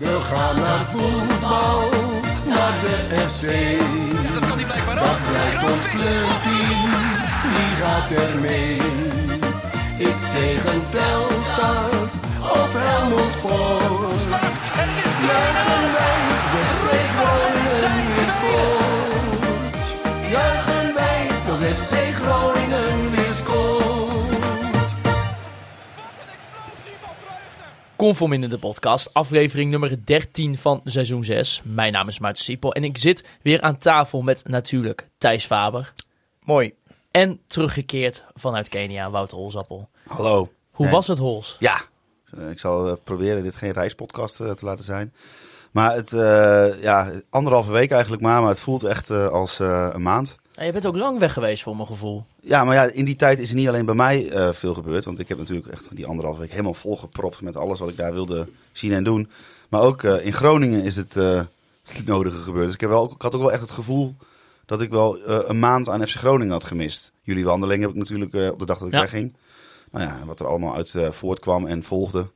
We gaan naar voetbal, naar de FC. Dat kan hij blijkbaar Dat ook. blijkt ons clubteam, wie gaat er mee? Is tegen Telstar of Helmond? En het is Juichen wij, de FC Groningen scoort. Juichen wij, als FC Groningen Conform in de podcast, aflevering nummer 13 van seizoen 6. Mijn naam is Maarten Siepel en ik zit weer aan tafel met natuurlijk Thijs Faber. Mooi. En teruggekeerd vanuit Kenia, Wouter Holzappel. Hallo. Hoe was het, Hols? Ja, Eh, ik zal eh, proberen dit geen reispodcast eh, te laten zijn. Maar het, eh, ja, anderhalve week eigenlijk maar, maar het voelt echt als eh, een maand. Ja, je bent ook lang weg geweest voor mijn gevoel. Ja, maar ja, in die tijd is er niet alleen bij mij eh, veel gebeurd. Want ik heb natuurlijk echt die anderhalve week helemaal volgepropt met alles wat ik daar wilde zien en doen. Maar ook eh, in Groningen is het eh, het nodige gebeurd. Dus ik, heb wel, ik had ook wel echt het gevoel dat ik wel een maand aan FC Groningen had gemist. Jullie wandeling heb ik natuurlijk op de dag dat ik Ja. wegging. Nou ja, wat er allemaal uit voortkwam en volgde.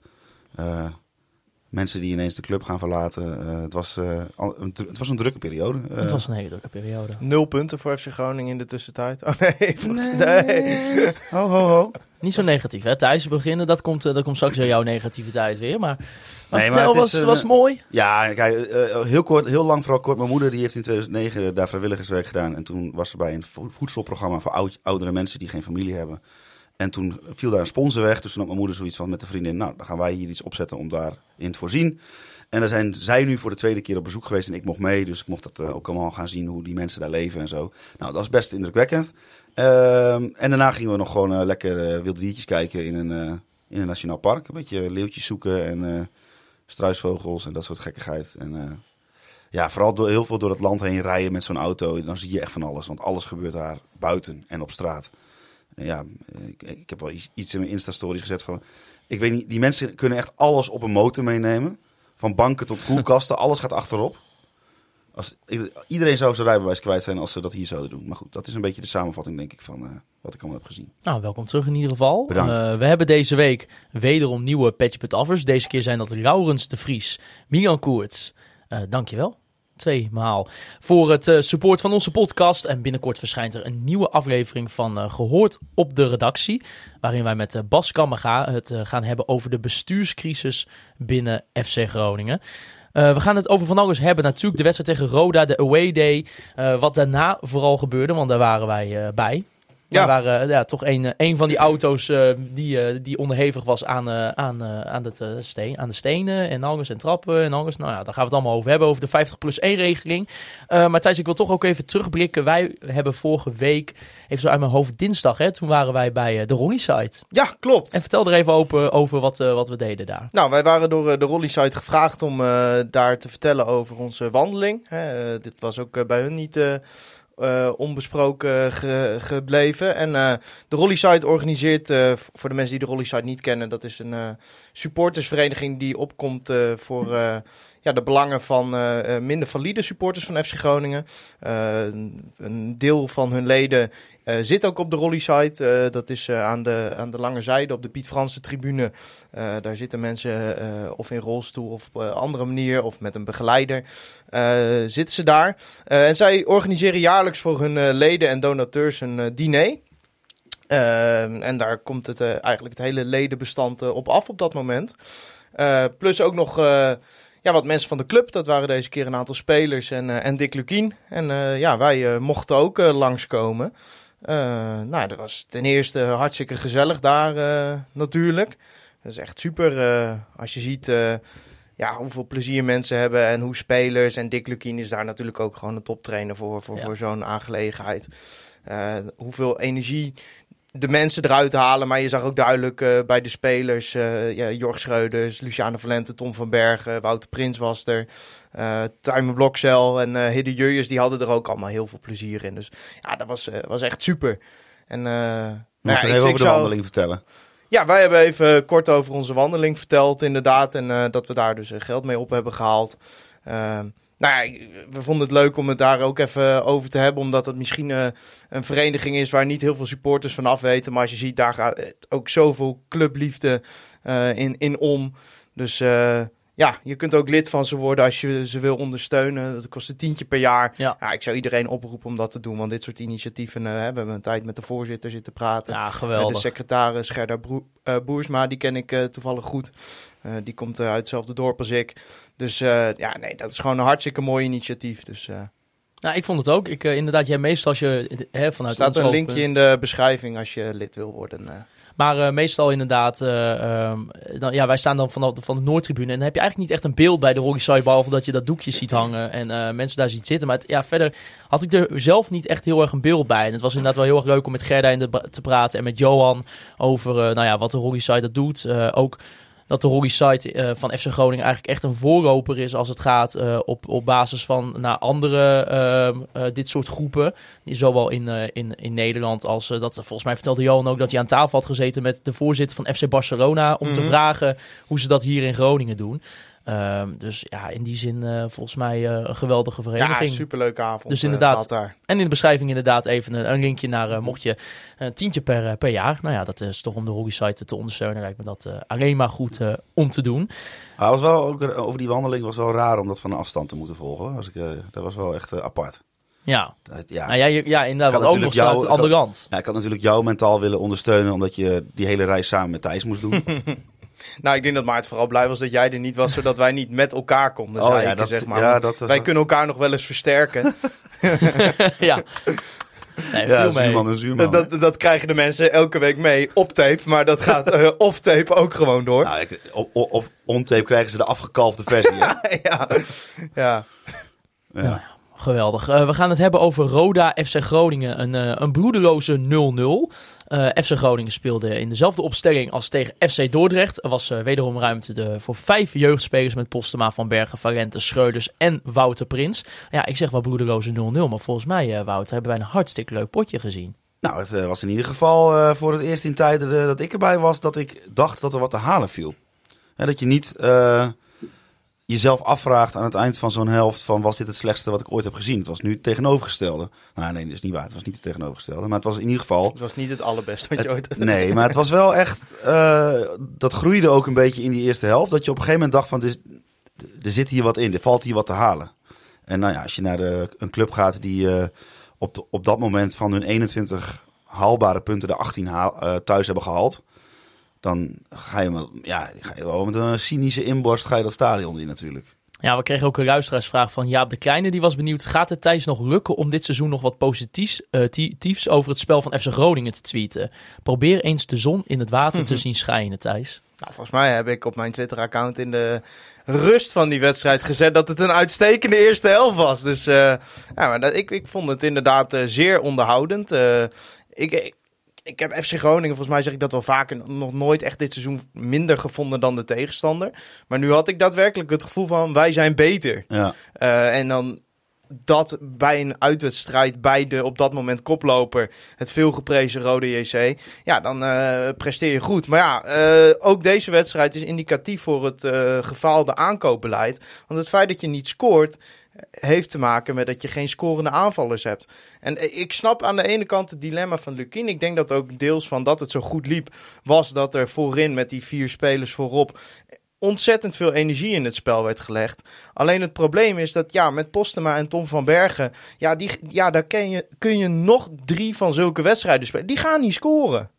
Eh, mensen die ineens de club gaan verlaten. Eh, het, was, eh, al- een, het was een drukke periode. Eh, het was een hele drukke periode. Nul punten voor FC Groningen in de tussentijd. Oh nee, volgens- nee. Ho, ho, ho. Niet zo negatief, hè? Thijs beginnen, dat komt, eh, dat komt straks jouw negativiteit weer. Maar, maar Nee, maar het was, eh, was mooi. Ja, kijk, eh, heel, kort, heel lang vooral kort. Mijn moeder die heeft in 2009 daar vrijwilligerswerk gedaan. En toen was ze bij een vo- voedselprogramma voor oud- oudere mensen die geen familie hebben. En toen viel daar een sponsor weg. Dus toen had mijn moeder zoiets van met de vriendin... nou, dan gaan wij hier iets opzetten om daarin te voorzien. En daar zijn zij nu voor de tweede keer op bezoek geweest en ik mocht mee. Dus ik mocht dat eh, ook allemaal gaan zien, hoe die mensen daar leven en zo. Nou, dat was best indrukwekkend. Ehm, en daarna gingen we nog gewoon eh, lekker eh, wilde diertjes kijken in een, in een nationaal park. Een beetje leeuwtjes zoeken en... struisvogels en dat soort gekkigheid. En ja, vooral door, heel veel door het land heen rijden met zo'n auto. Dan zie je echt van alles. Want alles gebeurt daar buiten en op straat. Ja, ik, ik heb wel iets, in mijn Insta-story gezet van... Ik weet niet, die mensen kunnen echt alles op een motor meenemen. Van banken tot koelkasten, alles gaat achterop. Als, iedereen zou zijn rijbewijs kwijt zijn als ze dat hier zouden doen. Maar goed, dat is een beetje de samenvatting, denk ik, van eh, wat ik allemaal heb gezien. Nou, welkom terug in ieder geval. Bedankt. Eh, we hebben deze week wederom nieuwe Petje.affers. Deze keer zijn dat Laurens de Vries, Milan Koerts. Eh dankjewel. Tweemaal. Voor het eh, support van onze podcast. En binnenkort verschijnt er een nieuwe aflevering van eh, Gehoord op de redactie. Waarin wij met eh, Bas Kammerga het gaan hebben over de bestuurscrisis binnen FC Groningen. We gaan het over van alles hebben. Natuurlijk de wedstrijd tegen Roda, de away day. Wat daarna vooral gebeurde, want daar waren wij bij. Ja. We waren eh, ja, toch een, eh, een van die auto's eh, die, die onderhevig was aan, aan, aan, het, steen, aan de stenen en alles en trappen en alles. Nou ja, daar gaan we het allemaal over hebben, over de 50 plus 1 regeling. Maar Thijs, ik wil toch ook even terugblikken. Wij hebben vorige week, even zo uit mijn hoofd, dinsdag, hè, toen waren wij bij de Ronnie site. Ja, klopt. En vertel er even open over wat, wat we deden daar. Nou, wij waren door de Rolly site gevraagd om daar te vertellen over onze wandeling. Hè, dit was ook bij hun niet eh, eh, onbesproken ge- gebleven. En eh, de Rolly organiseert, eh, voor de mensen die de Rolly niet kennen, dat is een eh, supportersvereniging die opkomt eh, voor eh, ja, de belangen van eh, eh, minder valide supporters van FC Groningen. Eh, een deel van hun leden eh, zit ook op de Rolly site. Eh, dat is eh, aan, de, aan de lange zijde op de Piet Franse tribune. Daar zitten mensen of in rolstoel of op andere manier of met een begeleider. zitten ze daar. En zij organiseren jaarlijks voor hun leden en donateurs een diner. En daar komt het, eigenlijk het hele ledenbestand op af op dat moment. Plus ook nog ja, wat mensen van de club. Dat waren deze keer een aantal spelers en, en Dick Lukien. En ja, wij mochten ook langskomen. Eh, nou, dat was ten eerste hartstikke gezellig daar eh, natuurlijk. Dat is echt super eh, als je ziet ja, hoeveel plezier mensen hebben en hoe spelers. En Dick Lukien is daar natuurlijk ook gewoon een toptrainer voor, voor, Ja. voor zo'n aangelegenheid. Hoeveel energie de mensen eruit halen. Maar je zag ook duidelijk eh, bij de spelers, eh ja, Jorg Schreuders, Luciano Valente, Tom van Bergen, Wouter Prins was er. eh Timer Blokcel en eh Hidde Jurjes, die hadden er ook allemaal heel veel plezier in. Dus ja, dat was, was echt super. En, nou Moet ja, ik- even ik over de zou- wandeling vertellen. ja, wij hebben even kort over onze wandeling verteld, inderdaad. En dat we daar dus geld mee op hebben gehaald. Nou we vonden het leuk om het daar ook even over te hebben. Omdat het misschien eh, een vereniging is waar niet heel veel supporters van af weten. Maar als je ziet, daar gaat ook zoveel clubliefde eh, in, in om. Dus eh, ja, je kunt ook lid van ze worden als je ze wil ondersteunen. Dat kost een tientje per jaar. Ja. ik zou iedereen oproepen om dat te doen. Want dit soort initiatieven, hè, we hebben een tijd met de voorzitter zitten praten. Ja, Eh, de geweldig. secretaris Gerda Broe- eh, Boersma, die ken ik toevallig goed. Die komt uit hetzelfde dorp als ik. Dus ja, nee, dat is gewoon een hartstikke mooi initiatief. Dus Nou, ik vond het ook. Ik, inderdaad, jij meestal als je hè, er vanuit staat ons een linkje in de beschrijving als je lid wil worden. Maar eh, meestal inderdaad, eh, ehm, dan, ja, wij staan dan van de, van de Noordtribune. En dan heb je eigenlijk niet echt een beeld bij de Side, behalve dat je dat doekje ziet hangen en eh, mensen daar ziet zitten. Maar ja, verder had ik er zelf niet echt heel erg een beeld bij. En het was inderdaad wel heel erg leuk om met Gerda in te praten en met Johan over nou ja, wat de Side dat doet. Ook dat de Rocky Side eh, van FC Groningen eigenlijk echt een voorloper is als het gaat eh, op, op basis van naar andere ehm, eh, dit soort groepen. Zowel in, in, in Nederland als dat volgens mij vertelde Johan ook dat hij aan tafel had gezeten met de voorzitter van FC Barcelona om te Mhm. vragen hoe ze dat hier in Groningen doen. Ehm, dus ja, in die zin eh, volgens mij eh, een geweldige Ja, vereniging. superleuke avond. Dus eh, inderdaad. gehad daar. En in de beschrijving inderdaad even een, een linkje naar, mocht je een tientje per, per jaar. Nou ja, dat is toch om de Rocky site te ondersteunen. Lijkt me dat eh, alleen maar goed om te doen. Maar was wel ook, over die wandeling was wel raar om dat van een afstand te moeten volgen. Als ik, eh, dat was wel echt apart. Ja, Dat- ja. nou ja, ja inderdaad. Ook nog staat jou- aan de andere kant. Ja, ik had natuurlijk jou mentaal willen ondersteunen, omdat je die hele reis samen met Thijs moest doen. Nou, ik denk dat Maart vooral blij was dat jij er niet was, zodat wij niet met elkaar konden Oh, zeiken, ja, dat- zeg maar. ja, Want dat was wij kunnen elkaar nog wel eens versterken. ja. Nee, ja, zuurman en zuurman. dat, dat, dat krijgen de mensen elke week mee op tape, maar dat gaat eh, off tape ook gewoon door. Nou, ik, op, op, op on-tape krijgen ze de afgekalfde versie. hè? ja, ja. ja. Geweldig. Eh, we gaan het hebben over Roda FC Groningen. Een, eh, een bloedeloze 0-0. Eh, FC Groningen speelde in dezelfde opstelling als tegen FC Dordrecht. Er was wederom ruimte de, voor vijf jeugdspelers met Postema, Van Bergen, Valente, Schreuders en Wouter Prins. Ja, ik zeg wel bloedeloze 0-0, maar volgens mij, Wouter, hebben wij een hartstikke leuk potje gezien. Nou, het was in ieder geval voor het eerst in tijden dat ik erbij was, dat ik dacht dat er wat te halen viel. Hè, dat je niet jezelf afvraagt aan het eind van zo'n helft van was dit het slechtste wat ik ooit heb gezien. Het was nu het tegenovergestelde. Nou nee, dat is niet waar. Het was niet het tegenovergestelde. Maar het was in ieder geval... Het was niet het allerbeste wat je ooit... Nee, maar het was wel echt... eh, dat groeide ook een beetje in die eerste helft. Dat je op een gegeven moment dacht van... dit- er zit hier wat in. Er valt hier wat te halen. En nou ja, als je naar de, een club gaat die eh, op, de- op dat moment van hun 21 haalbare punten de 18 haal, eh, thuis hebben gehaald. Dan ga je, wel- ja, ga je wel met een cynische inborst ga je dat stadion in natuurlijk. Ja, we kregen ook een luisteraarsvraag van Jaap de Kleine. Die was benieuwd, gaat het Thijs nog lukken om dit seizoen nog wat positiefs eh, over het spel van FC Groningen te tweeten? Probeer eens de zon in het water te zien schijnen, Thijs. Nou, volgens mij heb ik op mijn Twitter-account in de rust van die wedstrijd gezet dat het een uitstekende eerste helft was. Dus eh, ja, maar dat, ik, ik vond het inderdaad eh, zeer onderhoudend. Eh, ik, ik, heb FC Groningen, volgens mij zeg ik dat wel vaker, nog nooit echt dit seizoen minder gevonden dan de tegenstander. Maar nu had ik daadwerkelijk het gevoel van wij zijn beter. Ja. Eh, en dan dat bij een uitwedstrijd bij de op dat moment koploper, het veelgeprezen Rode JC, ja, dan eh, presteer je goed. Maar ja, eh, ook deze wedstrijd is indicatief voor het gefaalde aankoopbeleid. Want het feit dat je niet scoort, heeft te maken met dat je geen scorende aanvallers hebt. En eh, ik snap aan de ene kant het dilemma van Lukien. Ik denk dat ook deels van dat het zo goed liep, was dat er voorin met die vier spelers voorop ontzettend veel energie in het spel werd gelegd. Alleen het probleem is dat ja, met Postema en Tom van Bergen, ja, die, ja daar kun je, kun je nog drie van zulke wedstrijden spelen. Die gaan niet scoren.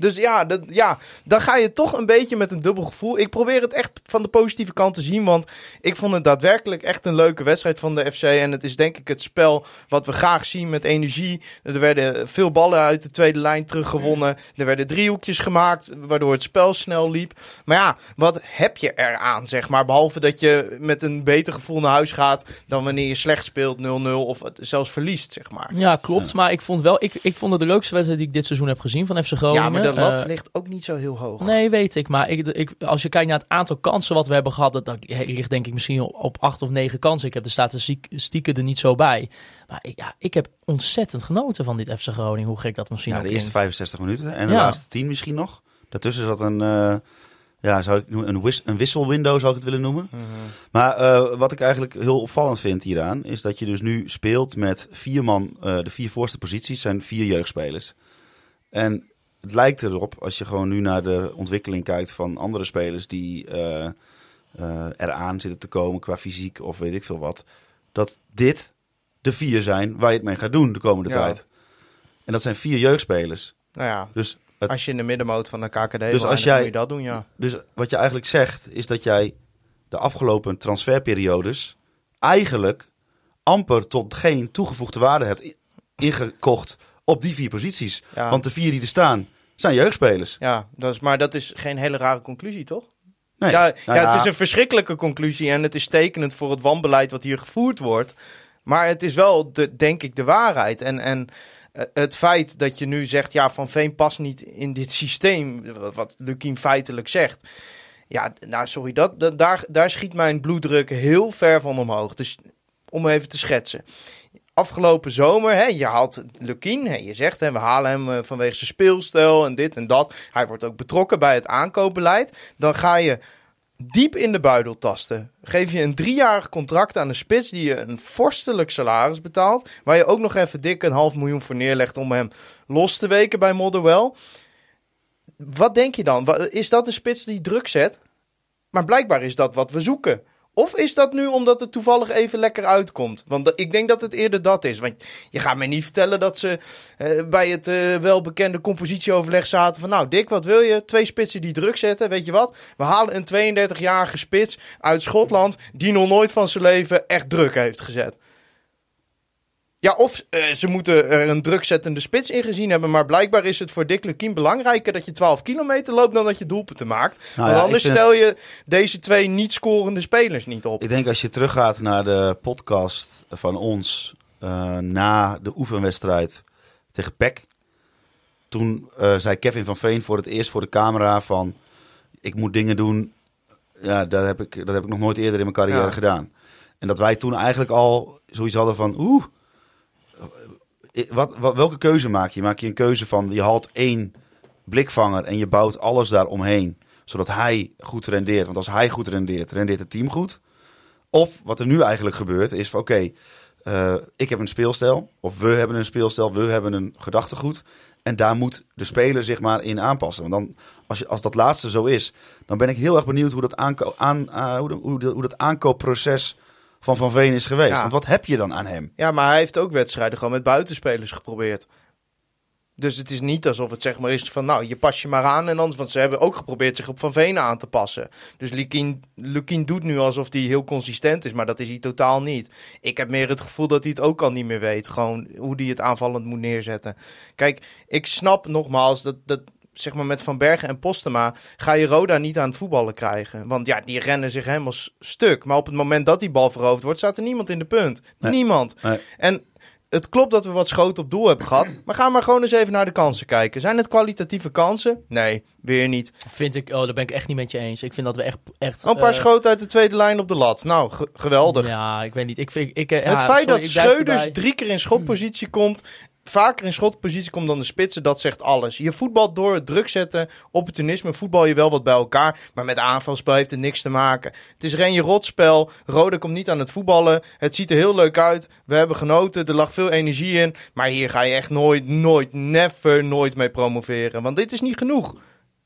Dus ja, dat, ja, dan ga je toch een beetje met een dubbel gevoel. Ik probeer het echt van de positieve kant te zien. Want ik vond het daadwerkelijk echt een leuke wedstrijd van de FC. En het is denk ik het spel wat we graag zien met energie. Er werden veel ballen uit de tweede lijn teruggewonnen. Er werden driehoekjes gemaakt, waardoor het spel snel liep. Maar ja, wat heb je eraan, zeg maar? Behalve dat je met een beter gevoel naar huis gaat dan wanneer je slecht speelt 0-0 of zelfs verliest, zeg maar. Ja, klopt. Maar ik vond wel, ik, ik vond het de leukste wedstrijd die ik dit seizoen heb gezien van FC Groningen. Ja, maar de lat Eh, ligt ook niet zo heel hoog. Nee, weet ik. Maar ik, ik, als je kijkt naar het aantal kansen wat we hebben gehad, dat, dat ligt denk ik misschien op acht of negen kansen. Ik heb de statistieken er niet zo bij. Maar ik, ja, ik heb ontzettend genoten van dit FC Groningen. Hoe gek dat misschien Ja, ook de eerste klinkt. 65 minuten en de Ja. laatste 10 misschien nog. Daartussen zat een, eh, ja, zou ik noemen, een, wis een wisselwindow, zou ik het willen noemen. Mhm. Maar eh, wat ik eigenlijk heel opvallend vind hieraan, is dat je dus nu speelt met vier man. eh, de vier voorste posities zijn vier jeugdspelers. En het lijkt erop, als je gewoon nu naar de ontwikkeling kijkt van andere spelers die eh, eh, eraan zitten te komen qua fysiek of weet ik veel wat. Dat dit de vier zijn waar je het mee gaat doen de komende Ja. tijd. En dat zijn vier jeugdspelers. Nou ja, Dus, het, als je in de middenmoot van de KKD wil als jij- moet je dat doen, ja. dus wat je eigenlijk zegt, is dat jij de afgelopen transferperiodes eigenlijk amper tot geen toegevoegde waarde hebt ingekocht op die vier posities. Ja. Want de vier die er staan, zijn jeugdspelers. Ja, dat is, maar dat is geen hele rare conclusie, toch? Nee. Ja, Nou ja, het is een verschrikkelijke conclusie en het is tekenend voor het wanbeleid wat hier gevoerd wordt. Maar het is wel, de, denk ik, de waarheid. En, en eh, het feit dat je nu zegt, ja, Van Veen past niet in dit systeem, wat, wat Lukien feitelijk zegt. Ja, nou sorry, dat, dat, daar, daar schiet mijn bloeddruk heel ver van omhoog. Dus om even te schetsen. Afgelopen zomer, hè, je haalt Lukien, je zegt hè, we halen hem eh, vanwege zijn speelstijl en dit en dat. Hij wordt ook betrokken bij het aankoopbeleid. Dan ga je diep in de buidel tasten. Geef je een driejarig contract aan een spits die je een vorstelijk salaris betaalt. Waar je ook nog even dik een half miljoen voor neerlegt om hem los te weken bij Motherwell. Wat denk je dan? Is dat een spits die druk zet? Maar blijkbaar is dat wat we zoeken. Of is dat nu omdat het toevallig even lekker uitkomt? Want ik denk dat het eerder dat is. Want je gaat mij niet vertellen dat ze eh, bij het eh, welbekende compositieoverleg zaten van... Nou, Dick, wat wil je? Twee spitsen die druk zetten. Weet je wat? We halen een 32-jarige spits uit Schotland... die nog nooit van zijn leven echt druk heeft gezet. Ja, of eh, ze moeten er een drukzettende spits in gezien hebben... maar blijkbaar is het voor Dick Lukien belangrijker... dat je 12 kilometer loopt dan dat je doelpunten maakt. Nou Want ja, anders stel je deze twee niet scorende spelers niet op. Ik denk als je teruggaat naar de podcast van ons eh, na de oefenwedstrijd tegen PEC. Toen eh, zei Kevin van Veen voor het eerst voor de camera van... Ik moet dingen doen, ja, dat heb ik, dat heb ik nog nooit eerder in mijn carrière Ja. gedaan. En dat wij toen eigenlijk al zoiets hadden van... Oeh, eh, wat, welke keuze maak je? Maak je een keuze van je haalt één blikvanger en je bouwt alles daaromheen. Zodat hij goed rendeert. Want als hij goed rendeert, rendeert het team goed. Of wat er nu eigenlijk gebeurt is van oké, eh, ik heb een speelstijl. Of we hebben een speelstijl, we hebben een gedachtegoed. En daar moet de speler zich maar in aanpassen. Want dan, als, je, als dat laatste zo is, dan ben ik heel erg benieuwd hoe dat, aan, ah, hoe hoe hoe dat aankoopproces van Van Veen is geweest. Ja. Want wat heb je dan aan hem? Ja, maar hij heeft ook wedstrijden gewoon met buitenspelers geprobeerd. Dus het is niet alsof het zeg maar is van, nou, je pas je maar aan en anders. Want ze hebben ook geprobeerd zich op Van Veen aan te passen. Dus Lukien, Lukien doet nu alsof hij heel consistent is, maar dat is hij totaal niet. Ik heb meer het gevoel dat hij het ook al niet meer weet. Gewoon hoe hij het aanvallend moet neerzetten. Kijk, ik snap nogmaals dat, dat zeg maar met Van Bergen en Postema ga je Roda niet aan het voetballen krijgen. Want ja, die rennen zich helemaal stuk. Maar op het moment dat die bal veroverd wordt, staat er niemand in de punt. Nee. Niemand. Nee. En het klopt dat we wat schoten op doel hebben gehad. Maar ga maar gewoon eens even naar de kansen kijken. Zijn het kwalitatieve kansen? Nee, weer niet. Vind ik, oh, daar ben ik echt niet met je eens. Ik vind dat we echt... echt een paar eh, schoten uit de tweede lijn op de lat. Nou, ge- geweldig. Ja, ik weet niet. Ik vind, ik, eh, het ja, feit sorry, dat ik blijf Schreuders erbij. drie keer in schotpositie komt, vaker in schotpositie komt dan de spitsen, dat zegt alles. Je voetbalt door het druk zetten, opportunisme, voetbal je wel wat bij elkaar, maar met aanvalspel heeft het niks te maken. Het is Renje rotspel, Rode komt niet aan het voetballen, het ziet er heel leuk uit, we hebben genoten, er lag veel energie in, maar hier ga je echt nooit, nooit, never, nooit mee promoveren, want dit is niet genoeg.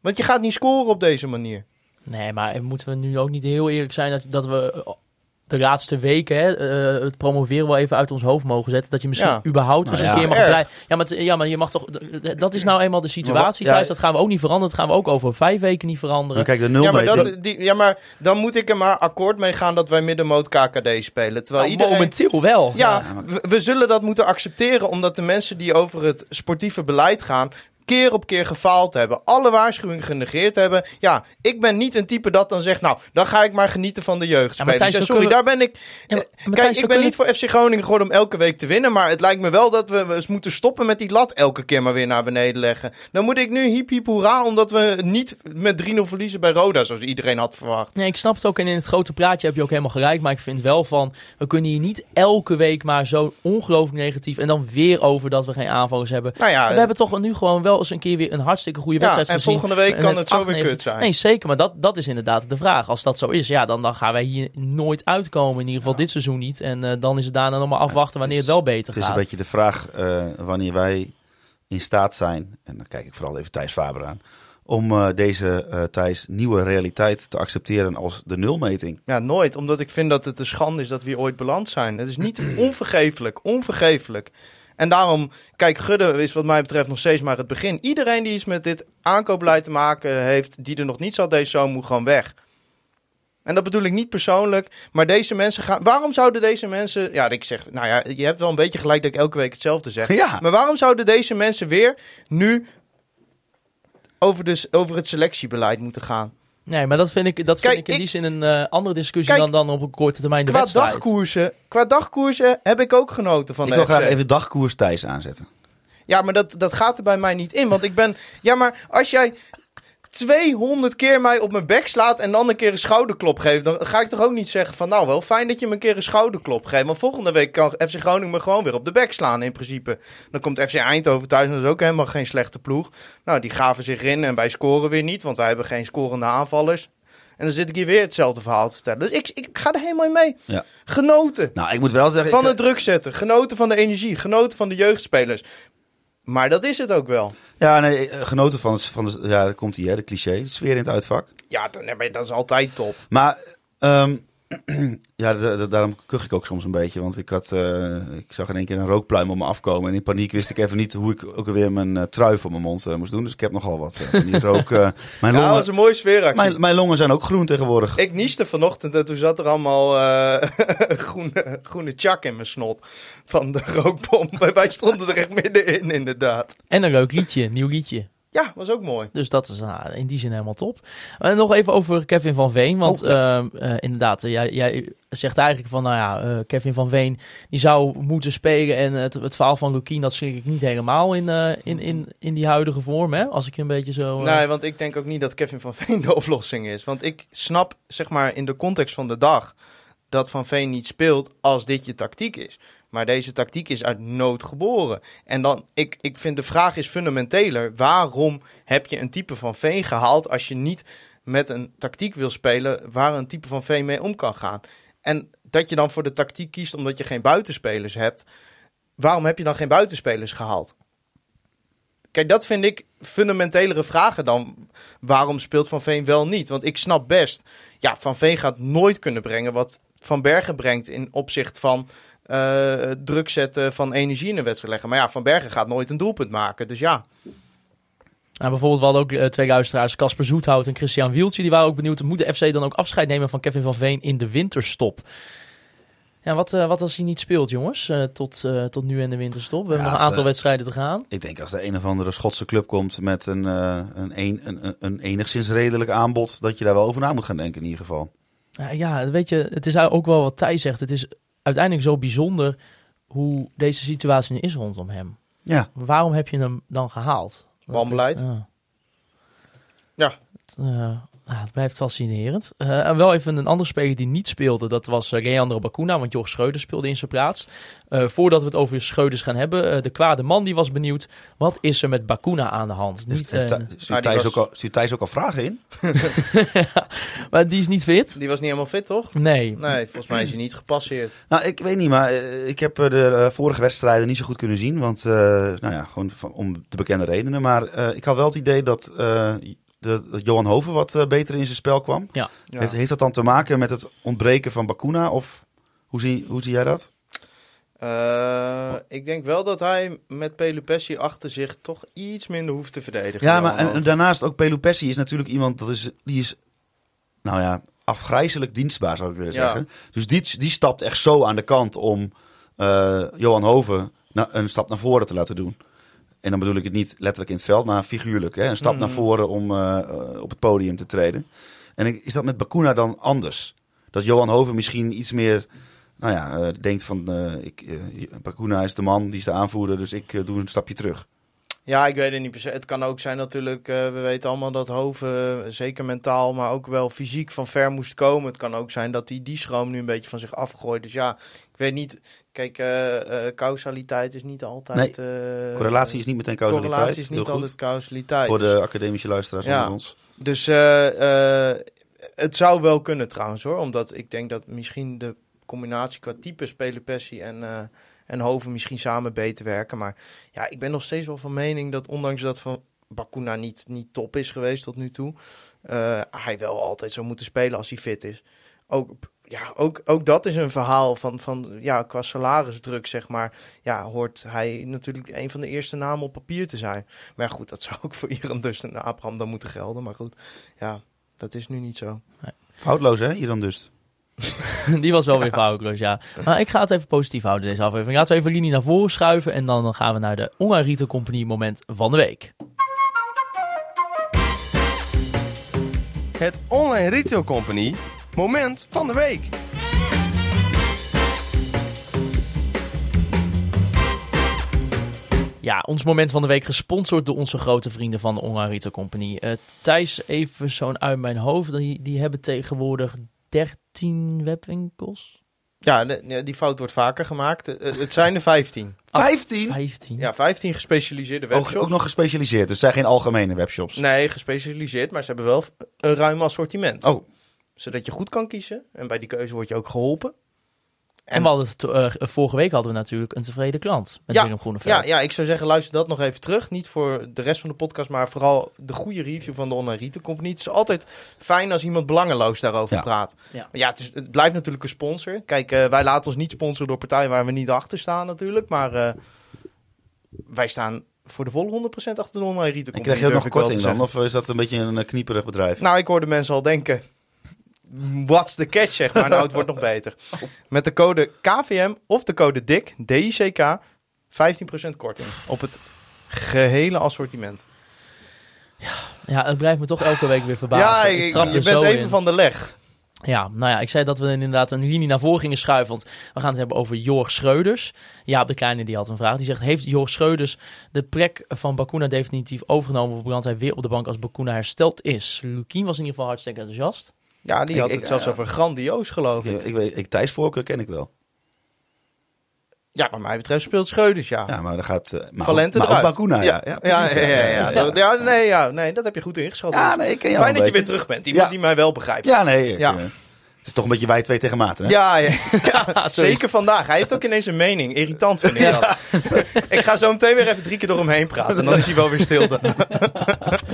Want je gaat niet scoren op deze manier. Nee, maar moeten we nu ook niet heel eerlijk zijn dat, dat we de laatste weken hè, eh, het promoveren wel even uit ons hoofd mogen zetten. Dat je misschien Ja. überhaupt eens Nou een ja. keer mag Erg. blij- Ja, maar, ja, maar je mag toch. Dat is nou eenmaal de situatie Ja. thuis. Dat gaan we ook niet veranderen. Dat gaan we ook over vijf weken niet Maar veranderen. kijk, de nul Ja maar, dat, die, ja, maar dan moet ik er maar akkoord mee gaan dat wij middenmoot KKD spelen. Terwijl Nou, iedereen... Momenteel wel. Ja, we, we zullen dat moeten accepteren omdat de mensen die over het sportieve beleid gaan keer op keer gefaald hebben. Alle waarschuwingen genegeerd hebben. Ja, ik ben niet een type dat dan zegt, nou, dan ga ik maar genieten van de. Matthijs, Ja, sorry, daar ben ik... Ja, maar eh, Kijk, ik ben niet voor FC Groningen geworden om elke week te winnen. Maar het lijkt me wel dat we, we eens moeten stoppen met die lat elke keer maar weer naar beneden leggen. Dan moet ik nu hiep hiep hoera, omdat we niet met 3-0 verliezen bij Roda, zoals iedereen had verwacht. Nee, ik snap het ook. En in het grote plaatje heb je ook helemaal gelijk. Maar ik vind wel van, we kunnen hier niet elke week maar zo ongelooflijk negatief. En dan weer over dat we geen aanvallers hebben. Nou ja, we hebben toch nu gewoon wel eens een keer weer een hartstikke goede ja wedstrijd en gezien. volgende week kan het zo weer kut zijn. Nee, zeker. Maar dat, dat is inderdaad de vraag. Als dat zo is, ja, dan, dan gaan wij hier nooit uitkomen. In ieder geval dit seizoen niet. En eh, dan is het daarna nog maar afwachten wanneer het wel beter Het is gaat. een beetje de vraag eh, wanneer wij in staat zijn, en dan kijk ik vooral even Thijs Faber aan, om eh, deze, eh, Thijs, nieuwe realiteit te accepteren als de nulmeting? Ja, nooit. Omdat ik vind dat het een schande is dat we hier ooit beland zijn. Het is niet onvergeeflijk. Onvergeeflijk. En daarom, kijk, Gudde is wat mij betreft nog steeds maar het begin. Iedereen die iets met dit aankoopbeleid te maken heeft, die er nog niet zat deze zomer, moet gewoon weg. En dat bedoel ik niet persoonlijk, maar deze mensen gaan... Waarom zouden deze mensen... Ja, ik zeg, nou ja, je hebt wel een beetje gelijk dat ik elke week hetzelfde zeg. Ja. Maar waarom zouden deze mensen weer nu over, de, over het selectiebeleid moeten gaan? Nee, maar dat vind ik, dat vind Kijk, ik in ik- die zin een eh, andere discussie Kijk, dan, dan op een korte termijn de Qua wedstrijd. dagkoersen, qua dagkoersen heb ik ook genoten van ik de wil FC. graag even dagkoers Thijs aanzetten. Ja, maar dat, dat gaat er bij mij niet in. Want ik ben. Ja, maar als jij 200 keer mij op mijn bek slaat en dan een keer een schouderklop geeft, dan ga ik toch ook niet zeggen van nou wel fijn dat je me een keer een schouderklop geeft. Want volgende week kan FC Groningen me gewoon weer op de bek slaan in principe. Dan komt FC Eindhoven thuis en dat is ook helemaal geen slechte ploeg. Nou, die gaven zich in en wij scoren weer niet, want wij hebben geen scorende aanvallers. En dan zit ik hier weer hetzelfde verhaal te vertellen. Dus ik, ik ga er helemaal in mee. Ja. Genoten Nou, ik moet wel zeggen... van ik, het druk zetten, genoten van de energie, genoten van de jeugdspelers. Maar dat is het ook wel. Ja, nee, eh, genoten van, van de, ja, daar komt hij, hè, de cliché, de sfeer in het uitvak. Ja, maar dat is altijd top. Maar ehm, ja, da- da- daarom kuch ik ook soms een beetje. Want ik, had, eh, ik zag in één keer een rookpluim op me afkomen. En in paniek wist ik even niet hoe ik ook alweer mijn eh, trui voor mijn mond eh, moest doen. Dus ik heb nogal wat die rook. eh, mijn, Ja, dat longen, was een mooie mijn, mijn longen zijn ook groen tegenwoordig. Ik nieste vanochtend en toen zat er allemaal eh, groene, groene chak in mijn snot van de rookbom. Wij- stonden er echt middenin, inderdaad. En een leuk liedje, een nieuw liedje. Ja, was ook mooi. Dus dat is nou, in die zin helemaal top. En nog even over Kevin van Veen. Want Oh, ehm, eh, inderdaad, eh, jij, jij zegt eigenlijk van, nou ja, eh, Kevin van Veen die zou moeten spelen. En het, het verhaal van Lukien, dat schrik ik niet helemaal in, in, in, in die huidige vorm. Hè? Als ik een beetje zo... Nee, want ik denk ook niet dat Kevin van Veen de oplossing is. Want ik snap, zeg maar, in de context van de dag... dat Van Veen niet speelt als dit je tactiek is. Maar deze tactiek is uit nood geboren. En dan, ik, ik vind de vraag is fundamenteler. Waarom heb je een type van Veen gehaald... als je niet met een tactiek wil spelen... waar een type van Veen mee om kan gaan? En dat je dan voor de tactiek kiest omdat je geen buitenspelers hebt... waarom heb je dan geen buitenspelers gehaald? Kijk, dat vind ik fundamentelere vragen dan waarom speelt Van Veen wel niet. Want ik snap best, ja, Van Veen gaat nooit kunnen brengen wat Van Bergen brengt in opzicht van eh, druk zetten van energie in een wedstrijd leggen. Maar ja, Van Bergen gaat nooit een doelpunt maken. Dus ja, Nou, bijvoorbeeld, we hadden ook eh, twee luisteraars, Casper Zoethout en Christian Wieltje. Die waren ook benieuwd, moet de FC dan ook afscheid nemen van Kevin van Veen in de winterstop? Ja, wat, eh, wat als hij niet speelt, jongens, eh, tot, eh, tot nu in de winterstop? We hebben Ja, nog een aantal de- wedstrijden te gaan. Ik denk als de een of andere Schotse club komt met een, eh, een, een, een, een enigszins redelijk aanbod... dat je daar wel over na moet gaan denken in ieder geval. Ja, ja, weet je, het is ook wel wat Thijs zegt. Het is uiteindelijk zo bijzonder hoe deze situatie nu is rondom hem. Ja, Waarom heb je hem dan gehaald? Wanbeleid. ja. Ja. Het, eh, ja, het blijft fascinerend. Eh, en wel even een andere speler die niet speelde. Dat was uh, Leandro Bacuna, want Jorg Schreuder speelde in zijn plaats. Uh, voordat we het over Schreuders gaan hebben. Uh, de kwade man die was benieuwd. Wat is er met Bacuna aan de hand? Niet, eh, stuurt nou, Thijs was- ook al- stuurt Thijs ook al vragen in? maar die is niet fit. die was niet helemaal fit, toch? Nee. Nee, volgens mij is hij niet gepasseerd. Nou, ik weet niet, maar eh, ik heb eh, de eh, vorige wedstrijden niet zo goed kunnen zien. Want, eh, nou ja, gewoon van, om de bekende redenen. Maar eh, ik had wel het idee dat, dat Johan Hoven wat eh, beter in zijn spel kwam. Ja. Heeft, heeft dat dan te maken met het ontbreken van Bakuna? Of hoe zie, hoe zie jij dat? Eh, ik denk wel dat hij met Pelupessi achter zich toch iets minder hoeft te verdedigen. Ja, maar en, daarnaast ook Pelupessi is natuurlijk iemand, dat is, die is, nou ja, afgrijzelijk dienstbaar zou ik willen Ja. zeggen. Dus die, die stapt echt zo aan de kant om eh, Johan Hoven na- een stap naar voren te laten doen. En dan bedoel ik het niet letterlijk in het veld, maar figuurlijk. Hè? Een stap naar voren om eh, eh, op het podium te treden. En is dat met Bakuna dan anders? Dat Johan Hoven misschien iets meer, nou ja, eh, denkt van, eh ik, Bakuna is de man, die is de aanvoerder, dus ik doe een stapje terug. Ja, ik weet het niet per se. Het kan ook zijn natuurlijk, eh, we weten allemaal dat Hoven, eh, zeker mentaal, maar ook wel fysiek van ver moest komen. Het kan ook zijn dat hij die schroom nu een beetje van zich afgooit. Dus ja, ik weet niet. Kijk, eh, causaliteit is niet altijd... Correlatie is niet meteen causaliteit. correlatie is niet altijd causaliteit. Voor Dus- de academische luisteraars Ja. onder ons. Dus het zou wel kunnen trouwens hoor. Omdat ik denk dat misschien de combinatie qua type spelen Pessi en, en Hoven misschien samen beter werken. Maar ja, ik ben nog steeds wel van mening dat ondanks dat van Bakuna niet, niet top is geweest tot nu toe. eh, hij wel altijd zou moeten spelen als hij fit is. Ook, ja, ook, ook dat is een verhaal van, van ja, qua salarisdruk, zeg maar. Ja, hoort hij natuurlijk een van de eerste namen op papier te zijn. Maar goed, dat zou ook voor Iran dus en Abraham dan moeten gelden. Maar goed, ja, dat is nu niet zo. Foutloos, hè, hier dan dus. Die was wel weer foutloos, ja. Maar ik ga het even positief houden, deze aflevering. Laten we even Rini naar voren schuiven. En dan gaan we naar de Online Retail Company moment van de week. Het Online Retail Company moment van de week. Ja, ons moment van de week gesponsord door onze grote vrienden van de Online Retail Company. Eh, Thijs, even zo'n uit mijn hoofd. Die, die hebben tegenwoordig 13 webwinkels. Ja, de- die fout wordt vaker gemaakt. Eh, het zijn er 15. 15? 15. Ja, 15 gespecialiseerde Ook, webshops. ook nog gespecialiseerd, dus het zijn geen algemene webshops. Nee, gespecialiseerd, maar ze hebben wel een ruim assortiment. Oh, Zodat je goed kan kiezen. En bij die keuze word je ook geholpen. En we hadden het, eh, vorige week hadden we natuurlijk een tevreden klant met Ja, Willem Groeneveld. Ja, ja, ik zou zeggen, luister dat nog even terug. Niet voor de rest van de podcast, maar vooral de goede review van de Online Retail Company. Het is altijd fijn als iemand belangeloos daarover Ja. praat. Ja. Maar ja, het, is, het blijft natuurlijk een sponsor. Kijk, eh, wij laten ons niet sponsoren door partijen waar we niet achter staan natuurlijk. Maar eh, wij staan voor de volle 100% achter de Online Retail en Company. krijg je ook nog korting dan? Of is dat een beetje een knieperig bedrijf? Nou, ik hoorde mensen al denken. What's the catch, zeg maar. Nou, het wordt nog beter. Met de code KVM of de code DIK, DICK, 15% korting op het gehele assortiment. Ja, het blijft me toch elke week weer verbazen. ja, ik, je bent even in. van de leg. Ja, nou ja, ik zei dat we inderdaad een linie naar voren gingen schuiven. Want we gaan het hebben over Jorg Schreuders. Ja, de kleine die had een vraag. Die zegt, heeft Jorg Schreuders de plek van Bakuna definitief overgenomen... of belandt hij weer op de bank als Bakuna hersteld is? Lukien was in ieder geval hartstikke enthousiast. Ja, die Ik- had ik- het zelfs over grandioos, geloof ik. Ik, weet, ik, Thijs Voorkeur ken ik wel. Ja, wat mij betreft speelt Scheuders, ja. Ja, maar dan gaat... eh maar Valente ook, maar ook eruit. Bakuna, ja. Ja, ja, ja, ja, ja, ja, nee, ja, nee, dat heb je goed ingeschat. Ja, nee, ik ken jou Fijn dat je weer terug bent. Iemand die mij wel begrijpt. Ja, nee. ik, Ja. eh, het is toch een beetje wij twee tegen maten, hè? Ja, ja, zeker vandaag. Hij heeft ook ineens een mening. Irritant vind ik dat. ik ga zo meteen weer even drie keer door hem heen praten. En dan is hij wel weer stilte.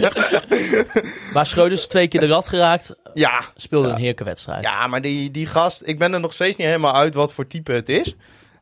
Maar Schreuders twee keer de rat geraakt, Ja, speelde een heerlijke wedstrijd. ja maar die, die gast... Ik ben er nog steeds niet helemaal uit wat voor type het is.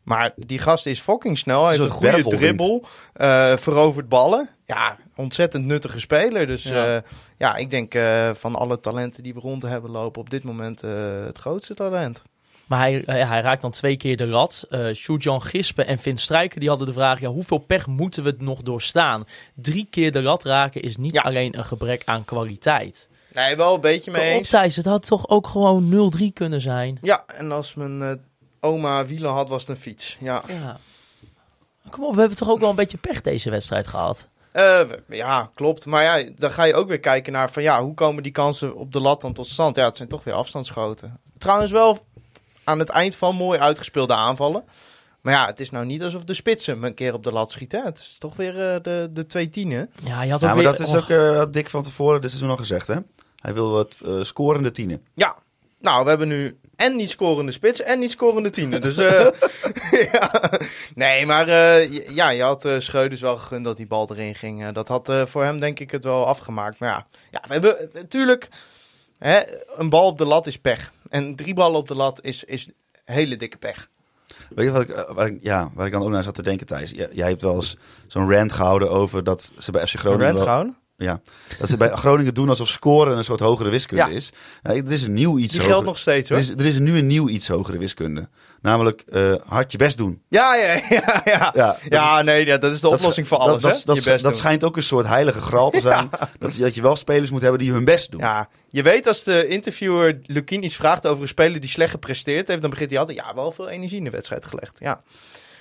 Maar die gast is fucking snel. Hij heeft een goede dribbel. eh, verovert ballen. Ja, ontzettend nuttige speler. Dus Ja. ja, ja ik denk eh, van alle talenten die we rond hebben lopen... op dit moment eh, het grootste talent. Maar hij, eh, hij raakt dan twee keer de rat. Eh Sjoerd-Jan Gispen en Vin Strijker die hadden de vraag... Ja, hoeveel pech moeten we nog doorstaan? Drie keer de rat raken is niet Ja. alleen een gebrek aan kwaliteit. Nee, wel een beetje mee eens. Thijs, het had toch ook gewoon 0-3 kunnen zijn? Ja, en als mijn eh, oma wielen had, was het een fiets. Ja, Ja. Kom op, we hebben toch ook wel een beetje pech deze wedstrijd gehad? Eh, ja klopt. Maar ja, dan ga je ook weer kijken naar van ja, hoe komen die kansen op de lat dan tot stand? Ja, het zijn toch weer afstandsschoten. Trouwens wel aan het eind van mooi uitgespeelde aanvallen. Maar ja, het is nou niet alsof de spitsen een keer op de lat schieten. Het is toch weer eh, de, de twee tienen. Ja, je had ook Ja, maar weer... dat is ook eh, Dick van tevoren dit seizoen al gezegd, hè? Hij wil wat eh, scorende tienen. Ja, nou, we hebben nu en niet scorende spits en niet scorende tienen. Dus eh, ja. nee, maar eh, ja, je had eh Schreuders wel gegund dat die bal erin ging. Dat had eh, voor hem denk ik het wel afgemaakt. Maar ja, ja we hebben natuurlijk hè, een bal op de lat is pech. En drie ballen op de lat is, is hele dikke pech. Weet je wat ik, eh, waar ik, ja, waar ik dan ook naar zat te denken, Thijs? Jij, jij hebt wel eens zo'n rant gehouden over dat ze bij FC Een Groningen... rent wel- gewoon. Ja, dat ze bij Groningen doen alsof scoren een soort hogere wiskunde Ja. is. Ja, er is een nieuw iets Die hoger- geldt nog steeds Er hoor. is, er is nu een nieuw iets hogere wiskunde. Namelijk eh, hard je best doen. Ja, ja, ja. Ja, Ja, ja nee, ja, dat is de oplossing voor alles. Dat, hè? dat, Je dat, best schijnt ook een soort heilige graal te zijn. dat, dat je wel spelers moet hebben die hun best doen. Ja, je weet als de interviewer Lukien iets vraagt over een speler die slecht gepresteerd heeft, dan begint hij altijd, ja, wel veel energie in de wedstrijd gelegd. Ja.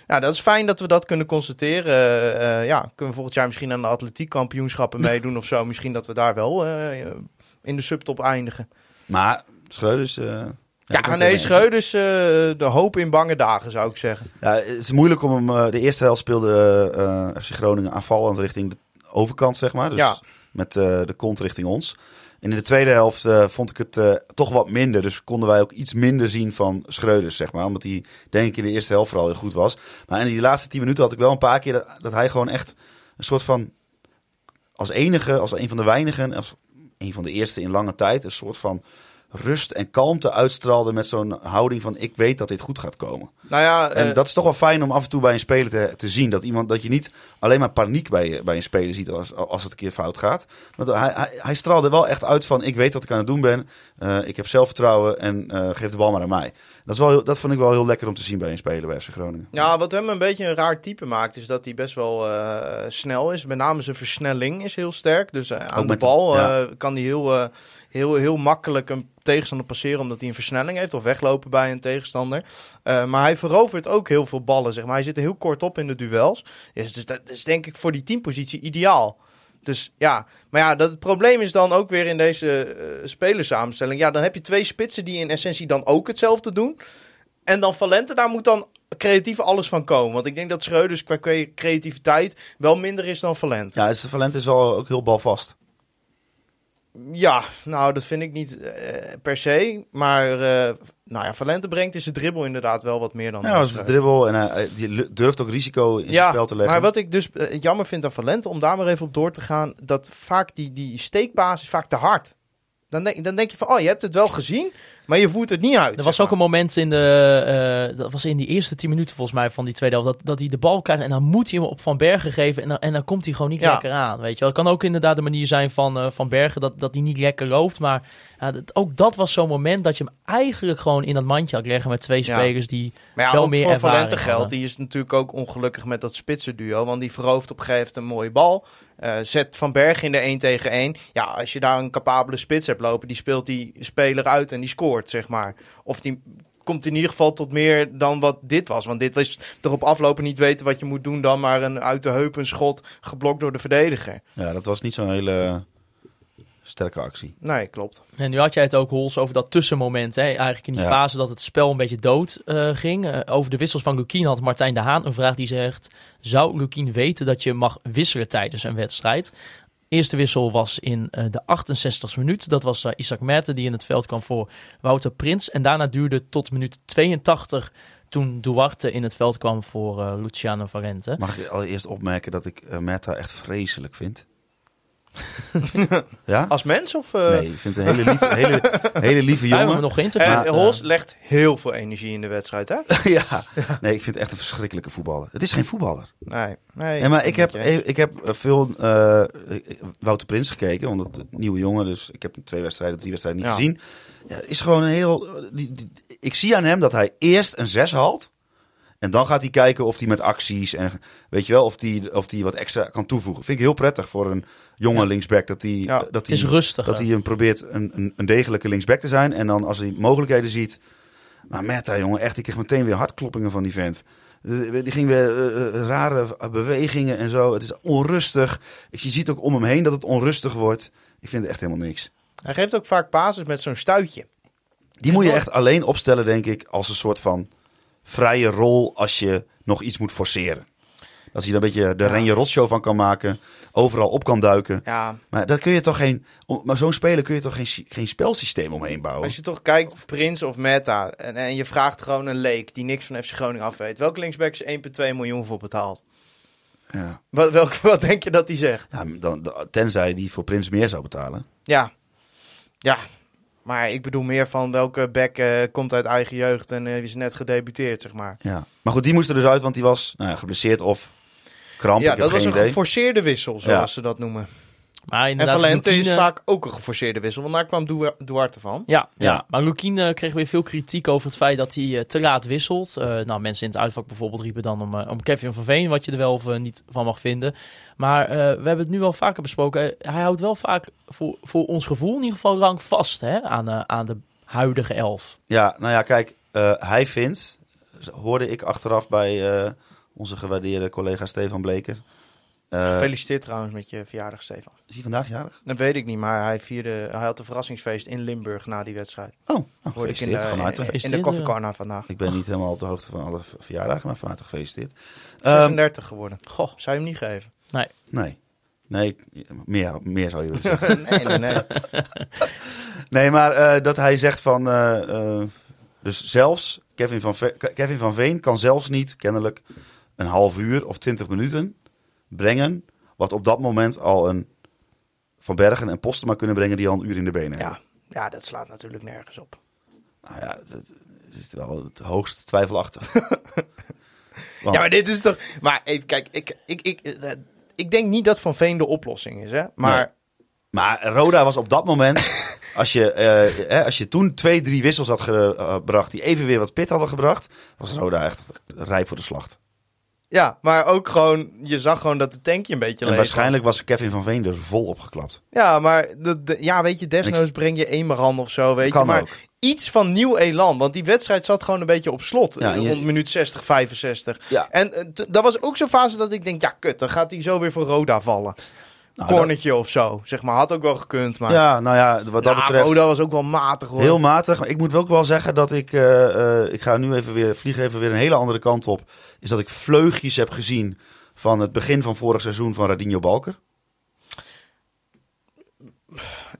Nou, dat is fijn dat we dat kunnen constateren. Eh, eh, ja, kunnen we volgend jaar misschien aan de atletiekkampioenschappen meedoen of zo. Misschien dat we daar wel in de subtop eindigen. Maar Schreuders... Ja, nee. Schreuders, eh, de hoop in bange dagen zou ik zeggen. Ja, het is moeilijk om hem... eh, de eerste helft speelde eh, FC Groningen aanvallend richting de overkant, zeg maar. Dus Ja. met eh, de kont richting ons. En in de tweede helft eh, vond ik het eh, toch wat minder. Dus konden wij ook iets minder zien van Schreuders, zeg maar. Omdat hij, denk ik, in de eerste helft vooral heel goed was. Maar in die laatste tien minuten had ik wel een paar keer dat, dat hij gewoon echt een soort van als enige, als een van de weinigen, als een van de eerste in lange tijd, een soort van rust en kalmte uitstraalde met zo'n houding van ik weet dat dit goed gaat komen. Nou ja, En eh, dat is toch wel fijn om af en toe bij een speler te, te zien. Dat, iemand, dat je niet alleen maar paniek bij, bij een speler ziet als, als het een keer fout gaat. Want hij, hij, hij straalde wel echt uit van ik weet wat ik aan het doen ben. Eh, ik heb zelfvertrouwen en eh, geef de bal maar aan mij. Dat, is wel, dat vond ik wel heel lekker om te zien bij een speler bij FC Groningen. Ja, wat hem een beetje een raar type maakt, is dat hij best wel snel is. Met name zijn versnelling is heel sterk. Dus aan de bal ja. kan hij heel, heel, heel makkelijk een tegenstander passeren, omdat hij een versnelling heeft. Of weglopen bij een tegenstander. Eh, maar hij verovert ook heel veel ballen, zeg maar. Hij zit heel kort op in de duels. Dus, dus dat is denk ik voor die teampositie ideaal. Dus ja, maar ja, dat, het probleem is dan ook weer in deze eh spelerssamenstelling. Ja, dan heb je twee spitsen die in essentie dan ook hetzelfde doen. En dan Valente, daar moet dan creatief alles van komen. Want ik denk dat Schreuders qua cre- creativiteit wel minder is dan Valente. Ja, zijn talent is wel ook heel balvast. Ja, nou, dat vind ik niet eh, per se. Maar eh, nou ja, Valente brengt in zijn dribbel inderdaad wel wat meer dan... Ja, dat is de Schreuders. dribbel en hij, die lu- durft ook risico in zijn Ja, spel te leggen. maar wat ik dus eh, jammer vind aan Valente, om daar maar even op door te gaan, dat vaak die, die steekbaas is vaak te hard. Dan denk, dan denk je van, oh, je hebt het wel gezien, maar je voert het niet uit. Er was ook een moment in de, eh, dat was in die eerste tien minuten volgens mij van die tweede helft, dat, dat hij de bal krijgt en dan moet hij hem op Van Bergen geven en dan, en dan komt hij gewoon niet Ja. lekker aan, weet je wel. Het kan ook inderdaad de manier zijn van eh, Van Bergen dat, dat hij niet lekker loopt, maar dat, ook dat was zo'n moment dat je hem eigenlijk gewoon in dat mandje had leggen met twee Ja. spelers die... Maar ja, wel ook meer voor Valente geldt, die is natuurlijk ook ongelukkig met dat spitsenduo. Want die verovert op een gegeven moment een mooie bal. eh, zet Van Berg in de 1 tegen 1. Ja, als je daar een capabele spits hebt lopen, die speelt die speler uit en die scoort, zeg maar. Of die komt in ieder geval tot meer dan wat dit was. Want dit was erop aflopen niet weten wat je moet doen dan maar een uit de heup een schot geblokt door de verdediger. Ja, dat was niet zo'n hele sterke actie. Nee, klopt. En nu had jij het ook, Hols, over dat tussenmoment. Hè? Eigenlijk in die Ja. fase dat het spel een beetje dood eh, ging. Eh, over de wissels van Lukien had Martijn de Haan een vraag die zegt... Zou Lukien weten dat je mag wisselen tijdens een wedstrijd? Eerste wissel was in eh, de 68e minuut. Dat was eh, Isaac Merten die in het veld kwam voor Wouter Prins. En daarna duurde tot minuut 82 toen Duarte in het veld kwam voor eh, Luciano Valente. Mag ik allereerst opmerken dat ik Meta echt vreselijk vind? ja? Als mens of... eh Nee, ik vind het een hele lieve, hele, hele lieve hebben jongen. nog geïnterviewd. En eh, Hols legt heel veel energie in de wedstrijd, hè? ja, nee, ik vind het echt een verschrikkelijke voetballer. Het is geen voetballer. Nee, nee. Maar ik heb, ik heb eh, veel eh, Wouter Prins gekeken, omdat het een nieuwe jongen, dus ik heb twee wedstrijden, drie wedstrijden niet Ja. gezien. Ja, is gewoon een heel. Die, die- ik zie aan hem dat hij eerst een zes haalt. En dan gaat hij kijken of hij met acties en weet je wel, of hij of die wat extra kan toevoegen. Vind ik heel prettig voor een jonge Ja. linksback dat hij, Ja, dat het is hij, rustig. dat hij hem probeert een, een, een degelijke linksback te zijn. En dan als hij mogelijkheden ziet. Maar Meta, jongen, echt, ik kreeg meteen weer hartkloppingen van die vent. Die ging weer eh, eh, rare bewegingen en zo. Het is onrustig. Ik zie- je ziet ook om hem heen dat het onrustig wordt. Ik vind het echt helemaal niks. Hij geeft ook vaak basis met zo'n stuitje. Die moet je echt alleen opstellen, denk ik, als een soort van vrije rol als je nog iets moet forceren. Als hij er een beetje de Ja. Renje Rotshow van kan maken, overal op kan duiken. Ja, Maar daar kun je toch geen, maar zo'n speler kun je toch geen, geen spelsysteem omheen bouwen. als je toch kijkt, Prins of Meta, en, en je vraagt gewoon een leek die niks van FC Groningen af weet. Welke linksback is 1,2 miljoen voor betaald? Ja. Wat, welk, wat denk je dat hij zegt? Ja, dan, dan- tenzij die voor Prins meer zou betalen. Ja, ja. Maar ik bedoel meer van welke back eh, komt uit eigen jeugd en eh, is net gedebuteerd, zeg maar. Ja. Maar goed, die moest er dus uit, want die was nou ja, geblesseerd of kramp. ja, dat was een idee. geforceerde wissel, zoals Ja. ze dat noemen. Maar En Valente is Lukien, vaak ook een geforceerde wissel, want daar kwam Du- Duarte van. Ja, ja. Ja. maar Lukien eh, kreeg weer veel kritiek over het feit dat hij eh, te laat wisselt. Eh, nou, mensen in het uitvak bijvoorbeeld riepen dan om, eh, om Kevin van Veen, wat je er wel of eh, niet van mag vinden. Maar eh, we hebben het nu wel vaker besproken. Eh, hij houdt wel vaak voor, voor ons gevoel in ieder geval lang vast hè, aan, eh, aan de huidige elf. Ja, nou ja, kijk, eh, hij vindt, hoorde ik achteraf bij eh, onze gewaardeerde collega Stefan Bleker. Eh, Gefeliciteerd trouwens met je verjaardag, Stefan. is hij vandaag jarig? Dat weet ik niet, maar hij, vierde, hij had een verrassingsfeest in Limburg na die wedstrijd. Oh, nou, Hoorde ik in de, gefeliciteerd van harte. in, in de Gefeliciteerd, koffiecorner vandaag. Ik ben niet helemaal op de hoogte van alle verjaardagen, maar van harte gefeliciteerd. Ehm, 36 geworden. Goh, Zou je hem niet geven? nee, nee, meer, meer zou je willen zeggen. nee, nee, nee. Nee, maar eh, dat hij zegt van. eh, eh, dus zelfs Kevin van, Ve- Kevin van Veen kan zelfs niet kennelijk een half uur of twintig minuten brengen. Wat op dat moment al een Van Bergen en Postema kunnen brengen die al een uur in de benen hebben. Ja, ja, dat slaat natuurlijk nergens op. Nou ja, dat is wel het hoogst twijfelachtig. Want- Ja, maar dit is toch... Maar even, kijk, ik, ik, ik, eh, ik denk niet dat Van Veen de oplossing is, hè. Maar Nee. Maar Roda was op dat moment, als je, eh, hè, als je toen twee, drie wissels had gebracht die even weer wat pit hadden gebracht, was Roda echt rijp voor de slacht. Ja, maar ook gewoon... Je zag gewoon dat het tankje een beetje En leeg waarschijnlijk was Kevin van Veen er vol opgeklapt. Ja, maar de, de- ja, weet je, desnoods breng je Emeran of zo, weet je. Maar ook. iets van nieuw elan. Want die wedstrijd zat gewoon een beetje op slot. Ja, en je- rond minuut 60, 65. Ja. En eh, dat was ook zo'n fase dat ik denk, ja, kut, dan gaat hij zo weer voor Roda vallen. Nou, dat- Cornertje of zo, zeg maar. Had ook wel gekund, maar... ja, nou ja, wat dat Ja, betreft Roda was ook wel matig, hoor. heel matig. Maar ik moet ook wel zeggen dat ik, eh, eh, ik ga nu even weer, vlieg even weer een hele andere kant op. Is dat ik vleugjes heb gezien van het begin van vorig seizoen van Radinho Balker.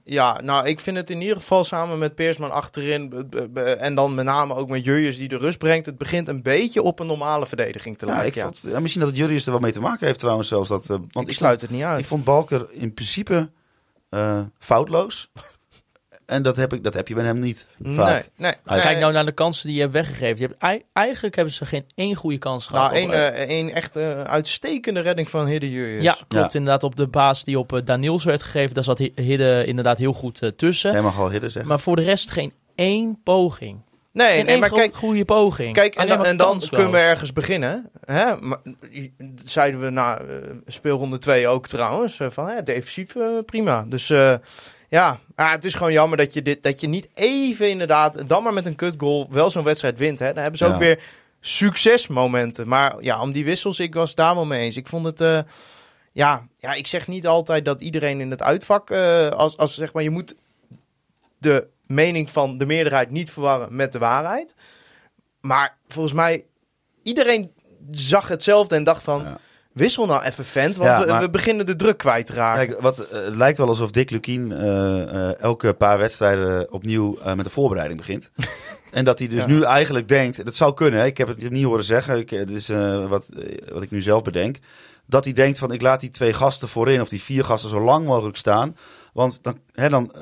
Ja, nou, ik vind het in ieder geval samen met Peersman achterin... en dan met name ook met Jurjes die de rust brengt... het begint een beetje op een normale verdediging te Ja, lijken. ik ja. vond, ja, misschien dat het Jurrius er wel mee te maken heeft trouwens zelfs. Dat, eh, want ik sluit het niet uit. Ik vond Balker in principe eh, foutloos. En dat heb, ik, dat heb je bij hem niet. Vaak. Nee, nee. Hij- Kijk nou naar de kansen die je hebt weggegeven. Je hebt, ei- eigenlijk hebben ze geen één goede kans gehad. Nou, één eh, één echt eh, uitstekende redding van Hidde Jurjes. ja, klopt Ja. inderdaad. Op de baas die op uh, Daniels werd gegeven, daar zat Hi- Hidde inderdaad heel goed tussen. Jij mag al hidden zeggen. Maar voor de rest geen één poging. Nee, nee maar kijk, goede poging. Kijk, en, dan, en kunnen we ergens beginnen. Hè? Maar, zeiden we na speelronde 2 ook trouwens. van ja, defensief prima. Dus eh, ja, ah, het is gewoon jammer dat je, dit, dat je niet even inderdaad, dan maar met een kutgoal, wel zo'n wedstrijd wint. Hè? Dan hebben ze Ja. ook weer succesmomenten. Maar ja, om die wissels, ik was daar wel mee eens. Ik vond het. eh, ja, ja, ik zeg niet altijd dat iedereen in het uitvak. eh, als, als zeg maar, je moet de mening van de meerderheid niet verwarren met de waarheid. Maar volgens mij, iedereen zag hetzelfde en dacht van... Ja. Wissel nou even vent, want Ja, we, maar- we beginnen de druk kwijt te raken. Kijk, wat, eh, het lijkt wel alsof Dick Lukien eh, eh, elke paar wedstrijden opnieuw met de voorbereiding begint. en dat hij dus Ja. nu eigenlijk denkt, dat zou kunnen, hè, ik heb het niet horen zeggen, ik, dit is wat, wat ik nu zelf bedenk. Dat hij denkt van ik laat die twee gasten voorin of die vier gasten zo lang mogelijk staan. Want dan, hè, dan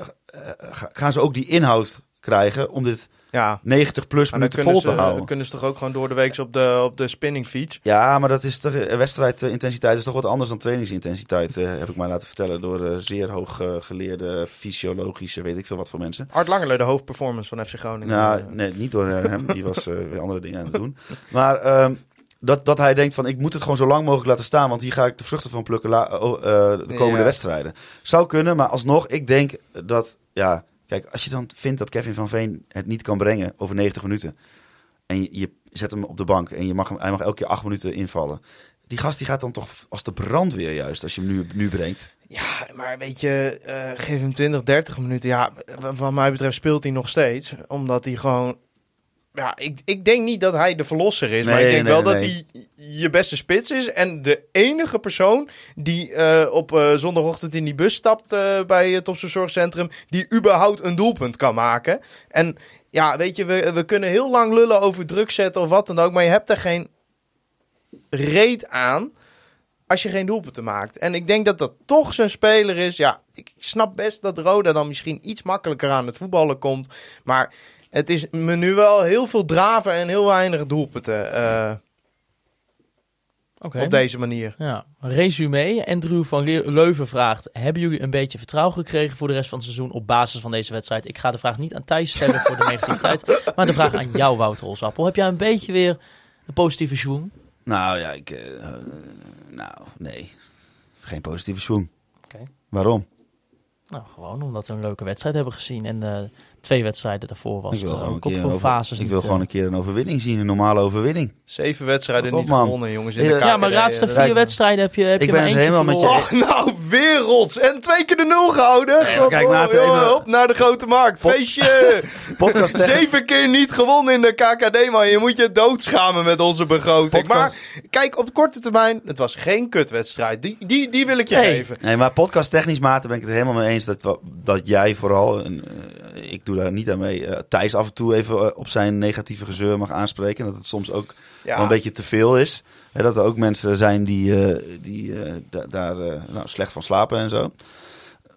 ga- gaan ze ook die inhoud krijgen om dit ja, 90 plus maar dan minuten kunnen vol ze, te houden. kunnen ze toch ook gewoon door de week op de, op de spinningfiets. Ja, maar dat is toch, eh, wedstrijdintensiteit is toch wat anders dan trainingsintensiteit, eh, heb ik mij laten vertellen door eh, zeer hoog eh, geleerde fysiologische, weet ik veel wat voor mensen. Art Langerle, de hoofdperformance van FC Groningen. Nou, nee, niet door hem, die was weer andere dingen aan het doen. Maar ehm, dat, dat hij denkt van, ik moet het gewoon zo lang mogelijk laten staan, want hier ga ik de vruchten van plukken la- oh, de komende Ja. wedstrijden. Zou kunnen, maar alsnog, ik denk dat, ja, kijk, als je dan vindt dat Kevin van Veen het niet kan brengen over 90 minuten, en je, zet hem op de bank en je mag hem, hij mag elke keer acht minuten invallen. Die gast die gaat dan toch als de brandweer juist, als je hem nu, nu brengt. Ja, maar weet je, eh, geef hem 20, 30 minuten. Ja, wat mij betreft speelt hij nog steeds. Omdat hij gewoon... Ja, ik, ik denk niet dat hij de verlosser is. maar ik denk nee, wel nee, dat hij je beste spits is. En de enige persoon die eh, op eh, zondagochtend in die bus stapt eh, bij het Zorgcentrum... die überhaupt een doelpunt kan maken. En ja, weet je, we, we kunnen heel lang lullen over druk zetten of wat dan ook. Maar je hebt er geen reet aan als je geen doelpunten maakt. En ik denk dat dat toch zo'n speler is. Ja, ik snap best dat Roda dan misschien iets makkelijker aan het voetballen komt. Maar het is me nu wel heel veel draven en heel weinig doelpunten eh, Oké. op deze manier. Ja, resume. Andrew van Le- Leuven vraagt: Hebben jullie een beetje vertrouwen gekregen voor de rest van het seizoen op basis van deze wedstrijd? Ik ga de vraag niet aan Thijs stellen voor de negativiteit, maar de vraag aan jou, Wouter Olsappel. Heb jij een beetje weer een positieve schwung? Nou ja, ik, eh, eh, nou nee, geen positieve swing. Oké. Waarom? Nou, gewoon omdat we een leuke wedstrijd hebben gezien. En eh, twee wedstrijden daarvoor was ik wil, het gewoon een, ook op veel fases ik niet, wil gewoon een keer een overwinning zien, een normale overwinning. Zeven wedstrijden niet man. gewonnen, jongens. In de Ja, Ja, maar de laatste vier wedstrijden heb je, heb Ik je ben maar het helemaal met je. Oh, nou, werelds. En twee keer de nul gehouden. Nee, kijk, Oh, Maarten, even- Op naar de grote markt. Feestje. Podcast Zeven keer niet gewonnen in de KKD, man. Je moet je doodschamen met onze begroting. Podcast- Maar kijk, op korte termijn, het was geen kutwedstrijd. Die, die, die wil ik je Nee. geven. Nee, maar podcast technisch mate ben ik het helemaal mee eens dat, dat jij vooral, en, eh, ik doe daar niet aan mee, eh, Thijs af en toe even eh, op zijn negatieve gezeur mag aanspreken. Dat het soms ook Ja, een beetje te veel is. Hè, dat er ook mensen zijn die, eh, die eh, da- daar eh, nou, slecht van slapen en zo.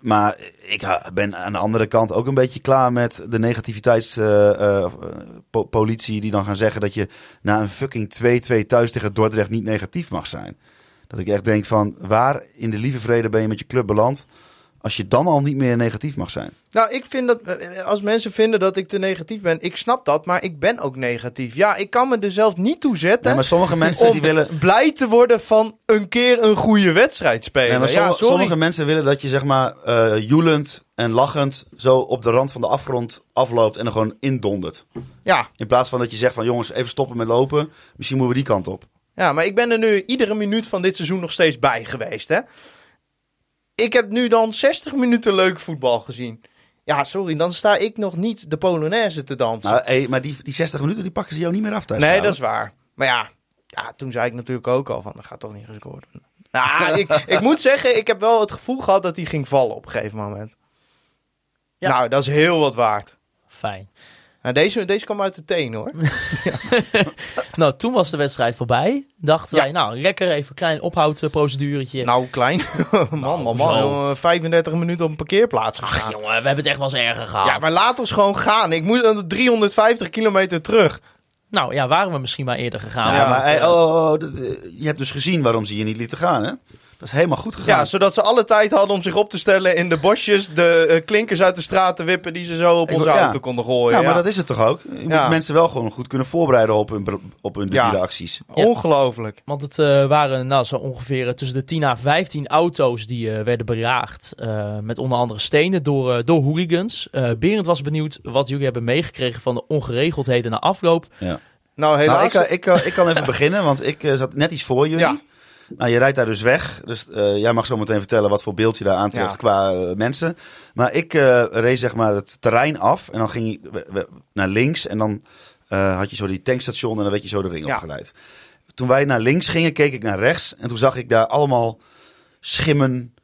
maar ik ben aan de andere kant ook een beetje klaar met de negativiteitspolitie die dan gaan zeggen dat je na een fucking 2-2 thuis tegen Dordrecht niet negatief mag zijn. Dat ik echt denk van waar in de lieve vrede ben je met je club beland als je dan al niet meer negatief mag zijn. Nou, ik vind dat eh, als mensen vinden dat ik te negatief ben, ik snap dat, maar ik ben ook negatief. Ja, ik kan me er zelf niet toe zetten Nee, maar sommige mensen die willen... blij te worden van een keer een goede wedstrijd spelen. Nee, maar ja, sommige mensen willen dat je zeg maar eh joelend en lachend zo op de rand van de afgrond afloopt en er gewoon indondert. Ja, In plaats van dat je zegt van jongens, even stoppen met lopen. Misschien moeten we die kant op. ja, maar ik ben er nu iedere minuut van dit seizoen nog steeds bij geweest, hè. Ik heb nu dan 60 minuten leuk voetbal gezien. Ja, sorry, dan sta ik nog niet de Polonaise te dansen. Nou, hey, maar die, die 60 minuten die pakken ze jou niet meer af thuis. nee, dat is waar. Maar ja, ja, toen zei ik natuurlijk ook al van, dat gaat toch niet gescoord worden. Nou, ik, ik moet zeggen, ik heb wel het gevoel gehad dat hij ging vallen op een gegeven moment. Ja. Nou, dat is heel wat waard. Fijn. Nou, deze, deze kwam uit de teen, hoor. Nou, toen was de wedstrijd voorbij. Dachten Ja. wij, nou, lekker even een klein ophoudproceduretje. Nou, klein. man, man, man. zo. jongen, 35 minuten op een parkeerplaats Ach, gegaan. jongen, we hebben het echt wel eens erger gehad. Ja, maar laat ons gewoon gaan. Ik moet dan 350 kilometer terug. Nou ja, waren we misschien maar eerder gegaan. Ja, maar eh, hey, oh, oh, oh, eh, je hebt dus gezien waarom ze je niet lieten gaan, hè? Dat is helemaal goed gegaan. Ja, zodat ze alle tijd hadden om zich op te stellen in de bosjes. De eh, klinkers uit de straat te wippen die ze zo op Ik onze wil- ja. auto konden gooien. Ja, Ja, maar dat is het toch ook? Je Ja. moet mensen wel gewoon goed kunnen voorbereiden op hun, br- op hun Ja. debiele acties. Ja. Ongelooflijk. Want het eh, waren nou, zo ongeveer eh, tussen de 10 à 15 auto's die eh, werden beraagd. eh, met onder andere stenen door, eh, door hooligans. Eh Berend was benieuwd wat jullie hebben meegekregen van de ongeregeldheden na afloop. Nou, Nou, helaas. ik, kan- ik, kan- ik kan even beginnen, want ik eh, zat net iets voor jullie. Ja. Nou, je rijdt daar dus weg. Dus eh, jij mag zo meteen vertellen wat voor beeld je daar aantreft Ja. qua eh, mensen. Maar ik eh reed zeg maar het terrein af en dan ging je naar links. En dan had je zo die tankstation en dan werd je zo de ring Ja. opgeleid. Toen wij naar links gingen, keek ik naar rechts. En toen zag ik daar allemaal schimmen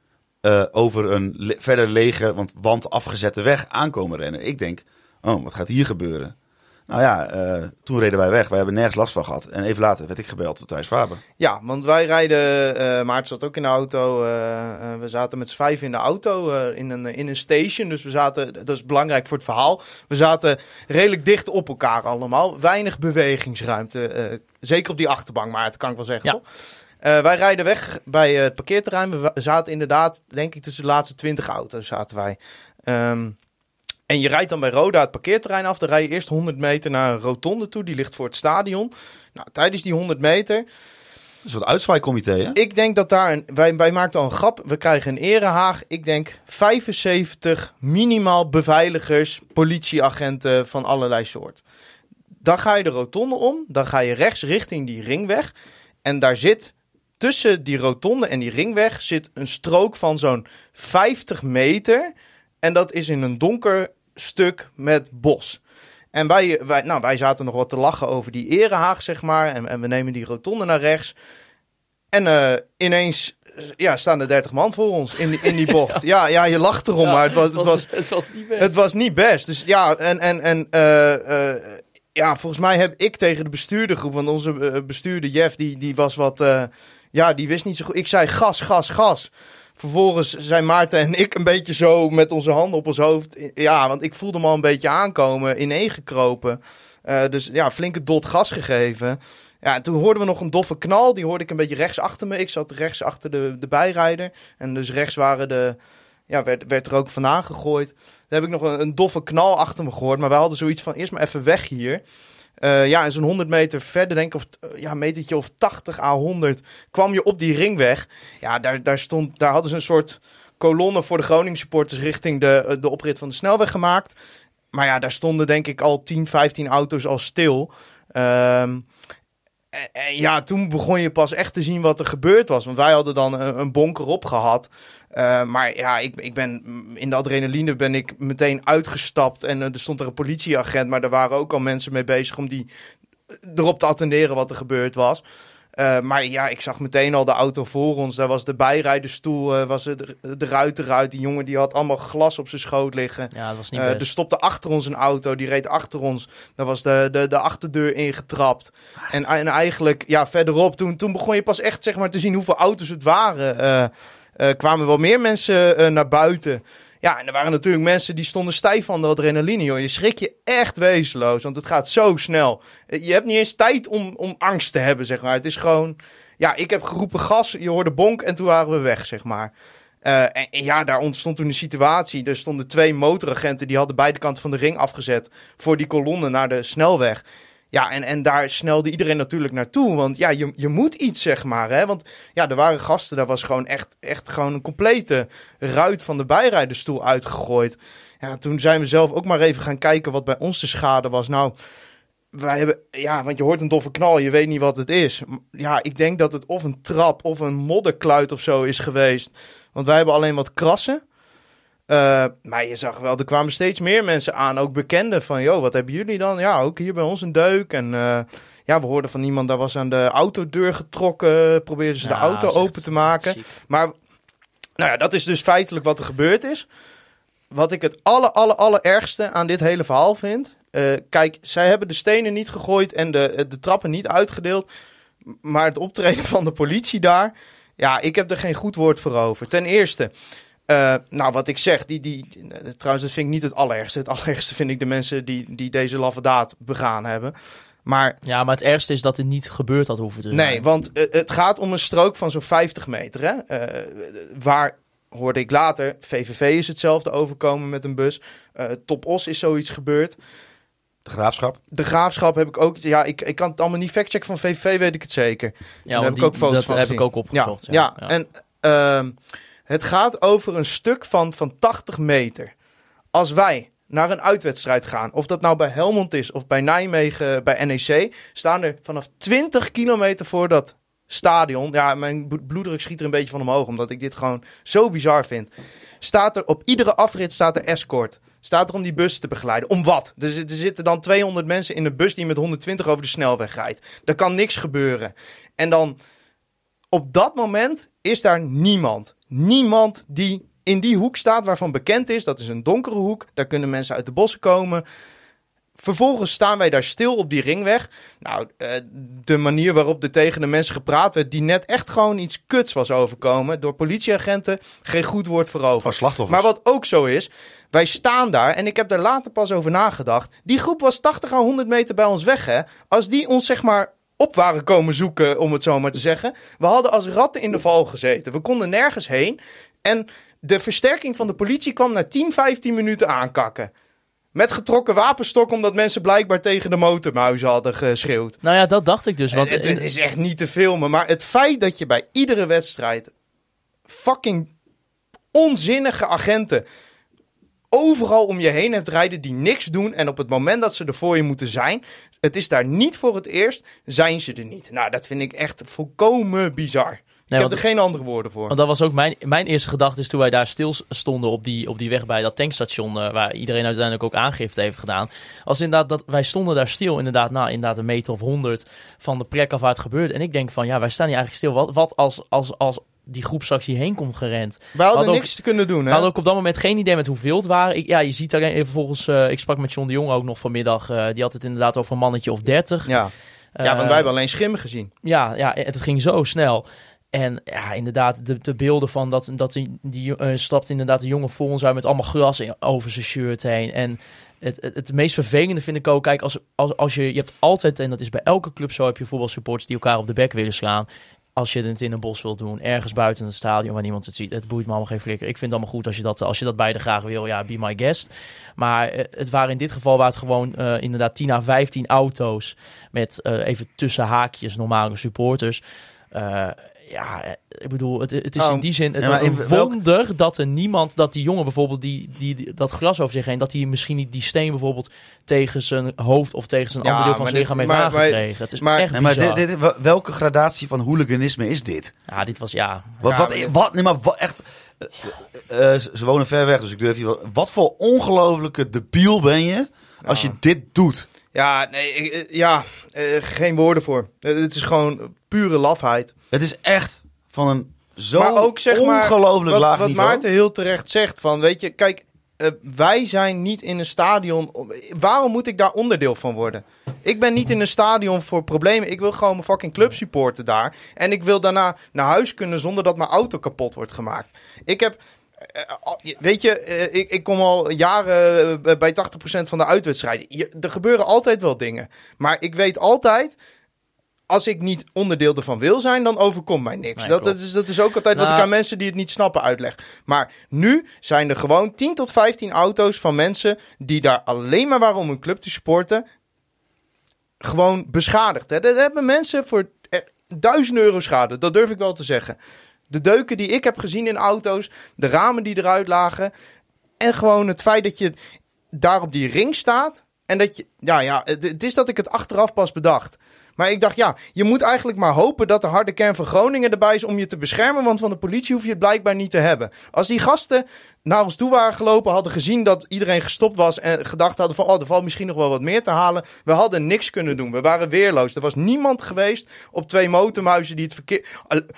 over een le- verder lege, want wand afgezette weg aankomen rennen. Ik denk, oh, wat gaat hier gebeuren? Nou ja, eh, toen reden wij weg. Wij hebben nergens last van gehad. En even later werd ik gebeld door Thijs Faber. Ja, want wij rijden. eh Maarten zat ook in de auto. eh, we zaten met z'n vijf in de auto eh, in, een, in een station. Dus we zaten. Dat is belangrijk voor het verhaal. We zaten redelijk dicht op elkaar allemaal. Weinig bewegingsruimte. eh, zeker op die achterbank, maar dat kan ik wel zeggen, Ja. toch? Eh, wij rijden weg bij het parkeerterrein. We zaten inderdaad, denk ik, tussen de laatste twintig auto's zaten wij. Ehm, en je rijdt dan bij Roda het parkeerterrein af. Dan rij je eerst 100 meter naar een rotonde toe. Die ligt voor het stadion. Nou, tijdens die 100 meter Een soort uitzwaaikomité, hè? ik denk dat daar een. Wij, wij maakten al een grap. We krijgen een erehaag. Ik denk 75 minimaal beveiligers, politieagenten van allerlei soort. Dan ga je de rotonde om. Dan ga je rechts richting die ringweg. En daar zit tussen die rotonde en die ringweg zit een strook van zo'n 50 meter. En dat is in een donker stuk met bos. En wij, wij, nou, wij zaten nog wat te lachen over die erehaag, zeg maar. En, en we nemen die rotonde naar rechts. En eh, ineens eh, ja, staan er 30 man voor ons in, die- in die bocht. ja. Ja, je lacht erom, maar het was, het, was, het was niet best. het was niet best. Dus ja, en, en, en eh, ja, volgens mij heb ik tegen de bestuurdergroep, want onze bestuurder Jeff, die, die was wat, ja, die wist niet zo goed. Ik zei gas, gas, gas. Vervolgens zijn Maarten en ik een beetje zo met onze handen op ons hoofd. Ja, want ik voelde me al een beetje aankomen, ineengekropen. Eh dus ja, flinke dot gas gegeven. Ja, en toen hoorden we nog een doffe knal. Die hoorde ik een beetje rechts achter me. Ik zat rechts achter de, de bijrijder. En dus rechts waren de, ja, werd, werd er ook vandaan gegooid. Toen heb ik nog een, een doffe knal achter me gehoord. Maar wij hadden zoiets van, eerst maar even weg hier. Eh, ja, en zo'n 100 meter verder, denk ik, of eh, ja, metertje of 80 à 100, kwam je op die ringweg. Ja, daar, daar, stond, daar hadden ze een soort kolonne voor de Groningen supporters richting de, eh, de oprit van de snelweg gemaakt. Maar ja, daar stonden denk ik al 10, 15 auto's al stil. Ehm, en, en ja, toen begon je pas echt te zien wat er gebeurd was. Want wij hadden dan een, een bonker op gehad. Eh, maar ja, ik, ik ben in de adrenaline ben ik meteen uitgestapt. En eh, er stond er een politieagent. Maar er waren ook al mensen mee bezig om die eh, erop te attenderen wat er gebeurd was. Maar ja, ik zag meteen al de auto voor ons. Daar was de bijrijderstoel, eh, was het, de ruit eruit. Die jongen die had allemaal glas op zijn schoot liggen. Ja, dat was niet er stopte achter ons een auto, die reed achter ons. Daar was de, de, de achterdeur ingetrapt. En, en eigenlijk, ja, verderop, toen, toen begon je pas echt zeg maar, te zien hoeveel auto's het waren. Eh, kwamen wel meer mensen eh, naar buiten. Ja, en er waren natuurlijk mensen die stonden stijf van de adrenaline, joh. Je schrik je echt wezenloos, want het gaat zo snel. Eh, Je hebt niet eens tijd om, om angst te hebben, zeg maar. Het is gewoon... Ja, ik heb geroepen gas, je hoorde bonk en toen waren we weg, zeg maar. En, en ja, daar ontstond toen een situatie. Er stonden twee motoragenten, die hadden beide kanten van de ring afgezet... voor die kolonne naar de snelweg. Ja, en, en daar snelde iedereen natuurlijk naartoe. Want ja, je, je moet iets, zeg maar. Hè? Want ja, er waren gasten, daar was gewoon echt, echt gewoon een complete ruit van de bijrijderstoel uitgegooid. Ja, toen zijn we zelf ook maar even gaan kijken wat bij ons de schade was. Nou, wij hebben, ja, want je hoort een doffe knal, je weet niet wat het is. Ja, ik denk dat het of een trap of een modderkluit of zo is geweest. Want wij hebben alleen wat krassen. Eh, maar je zag wel, er kwamen steeds meer mensen aan, ook bekenden van, joh, wat hebben jullie dan? Ja, ook hier bij ons een deuk. En eh, ja, we hoorden van iemand, daar was aan de autodeur getrokken, probeerden ze de auto open te maken. ziek. Maar nou ja, dat is dus feitelijk wat er gebeurd is. Wat ik het aller, aller, allerergste aan dit hele verhaal vind. eh, kijk, zij hebben de stenen niet gegooid en de, de trappen niet uitgedeeld. Maar het optreden van de politie daar. Ja, ik heb er geen goed woord voor over. Ten eerste. Eh, nou, wat ik zeg, die, die, trouwens, dat vind ik niet het allerergste. Het allerergste vind ik de mensen die, die deze laffe daad begaan hebben. Maar Ja, maar het ergste is dat het niet gebeurd had hoeven te zijn. Nee, want eh, het gaat om een strook van zo'n 50 meter. Hè? Eh, waar hoorde ik later, VVV is hetzelfde overkomen met een bus. Eh Top Os is zoiets gebeurd. De graafschap. De graafschap heb ik ook. Ja, ik, ik kan het allemaal niet factchecken van VVV, weet ik het zeker. Ja, Daar want heb ik ook foto's dat van heb gezien. ik ook opgezocht. Ja, ja. en ehm, het gaat over een stuk van, van 80 meter. Als wij naar een uitwedstrijd gaan, of dat nou bij Helmond is of bij Nijmegen bij NEC, staan er vanaf 20 kilometer voor dat stadion. Ja, mijn bloed- bloeddruk schiet er een beetje van omhoog, omdat ik dit gewoon zo bizar vind. Staat er op iedere afrit staat er escort. Staat er om die bus te begeleiden. Om wat? Er, zit- zitten dan 200 mensen in een bus die met 120 over de snelweg rijdt. Er kan niks gebeuren. En dan op dat moment is daar niemand. Niemand die in die hoek staat waarvan bekend is. Dat is een donkere hoek. Daar kunnen mensen uit de bossen komen. Vervolgens staan wij daar stil op die ringweg. Nou, eh, de manier waarop er tegen de mensen gepraat werd, die net echt gewoon iets kuts was overkomen door politieagenten, geen goed woord voor over. Van slachtoffers. Maar wat ook zo is, wij staan daar en ik heb daar later pas over nagedacht. Die groep was 80 à 100 meter bij ons weg, hè? Als die ons zeg maar op waren komen zoeken, om het zo maar te zeggen. We hadden als ratten in de val gezeten. We konden nergens heen. En de versterking van de politie kwam na 10, 15 minuten aankakken. Met getrokken wapenstok, omdat mensen blijkbaar tegen de motormuizen hadden geschreeuwd. Nou ja, dat dacht ik dus. Want het, het is echt niet te filmen. Maar het feit dat je bij iedere wedstrijd fucking onzinnige agenten overal om je heen hebt rijden die niks doen. En op het moment dat ze er voor je moeten zijn, het is daar niet voor het eerst, zijn ze er niet. Nou, dat vind ik echt volkomen bizar. Nee, ik heb er geen andere woorden voor. Want dat was ook mijn, mijn eerste gedachte is toen wij daar stil stonden op die, op die weg bij dat tankstation, eh, waar iedereen uiteindelijk ook aangifte heeft gedaan. Als inderdaad dat wij stonden daar stil, inderdaad, nou, inderdaad een meter of honderd van de plek af waar het gebeurde. En ik denk van, ja, wij staan hier eigenlijk stil. Wat, wat als, als, als die groep straks hierheen komt gerend? We hadden ook- niks te kunnen doen, We hè? hadden ook op dat moment geen idee met hoeveel het waren. Ik, ja, je ziet alleen even volgens, eh, ik sprak met John de Jong ook nog vanmiddag. eh, die had het inderdaad over een mannetje of dertig. Ja. ja, want Eh, wij hebben alleen schimmen gezien. ja, ja, het ging zo snel. En ja, inderdaad, de, de beelden van dat, dat die, die stapt inderdaad een jongen voor ons uit met allemaal gras in- over zijn shirt heen. En het, het, het meest vervelende vind ik ook, kijk, als, als, als je, je hebt altijd, en dat is bij elke club zo, heb je voetbalsupporters die elkaar op de bek willen slaan. Als je het in een bos wilt doen, ergens buiten het stadion waar niemand het ziet. Het boeit me allemaal geen flikker. Ik vind het allemaal goed als je dat, als je dat beide graag wil. Ja, be my guest. Maar eh, het waren in dit geval waren het gewoon eh, inderdaad 10 à 15 auto's met eh, even tussen haakjes normale supporters. Ja, eh, ik bedoel, het, het is Oh. in die zin het Ja, een in welk- wonder dat er niemand, dat die jongen bijvoorbeeld die, die, die- dat gras over zich heen, dat hij misschien niet die steen bijvoorbeeld tegen zijn hoofd of tegen zijn Ja, andere deel van zijn dit- lichaam heeft aangekregen. Het is maar- echt Nee, maar dit, dit, wel- welke gradatie van hooliganisme is dit? Ja, dit was ja. Wat, Ja, wat, wat, nee, maar wat echt. eh, eh, ze wonen ver weg, dus ik durf hier wel. Wat voor ongelofelijke debiel ben je als je dit doet? Ja, nee, eh, ja, eh, geen woorden voor. Eh, het is gewoon pure lafheid. Het is echt van een zo maar ook zeg maar, ongelooflijk wat, laag wat niveau. Maarten heel terecht zegt van, weet je, kijk, wij zijn niet in een stadion. Waarom moet ik daar onderdeel van worden? Ik ben niet in een stadion voor problemen. Ik wil gewoon mijn fucking club supporten daar. En ik wil daarna naar huis kunnen zonder dat mijn auto kapot wordt gemaakt. Ik heb. Eh, al- Weet je, eh, ik, ik kom al jaren eh, bij 80% van de uitwedstrijden. Je- Er gebeuren altijd wel dingen. Maar ik weet altijd, als ik niet onderdeel ervan wil zijn, dan overkomt mij niks. Nee, dat, dat, is, dat is ook altijd wat Nou- ik aan mensen die het niet snappen uitleg. Maar nu zijn er gewoon 10 tot 15 auto's van mensen die daar alleen maar waren om hun club te supporten, gewoon beschadigd. Hè. Dat hebben mensen voor eh, duizend euro schade, dat durf ik wel te zeggen. De deuken die ik heb gezien in auto's, de ramen die eruit lagen. En gewoon het feit dat je daar op die ring staat. En dat je, ja, ja, het, het is dat ik het achteraf pas bedacht. Maar ik dacht, ja, je moet eigenlijk maar hopen dat de harde kern van Groningen erbij is om je te beschermen. Want van de politie hoef je het blijkbaar niet te hebben. Als die gasten naar ons toe waren gelopen, hadden gezien dat iedereen gestopt was. En gedacht hadden van, oh, er valt misschien nog wel wat meer te halen. We hadden niks kunnen doen. We waren weerloos. Er was niemand geweest op twee motormuizen die het verkeer...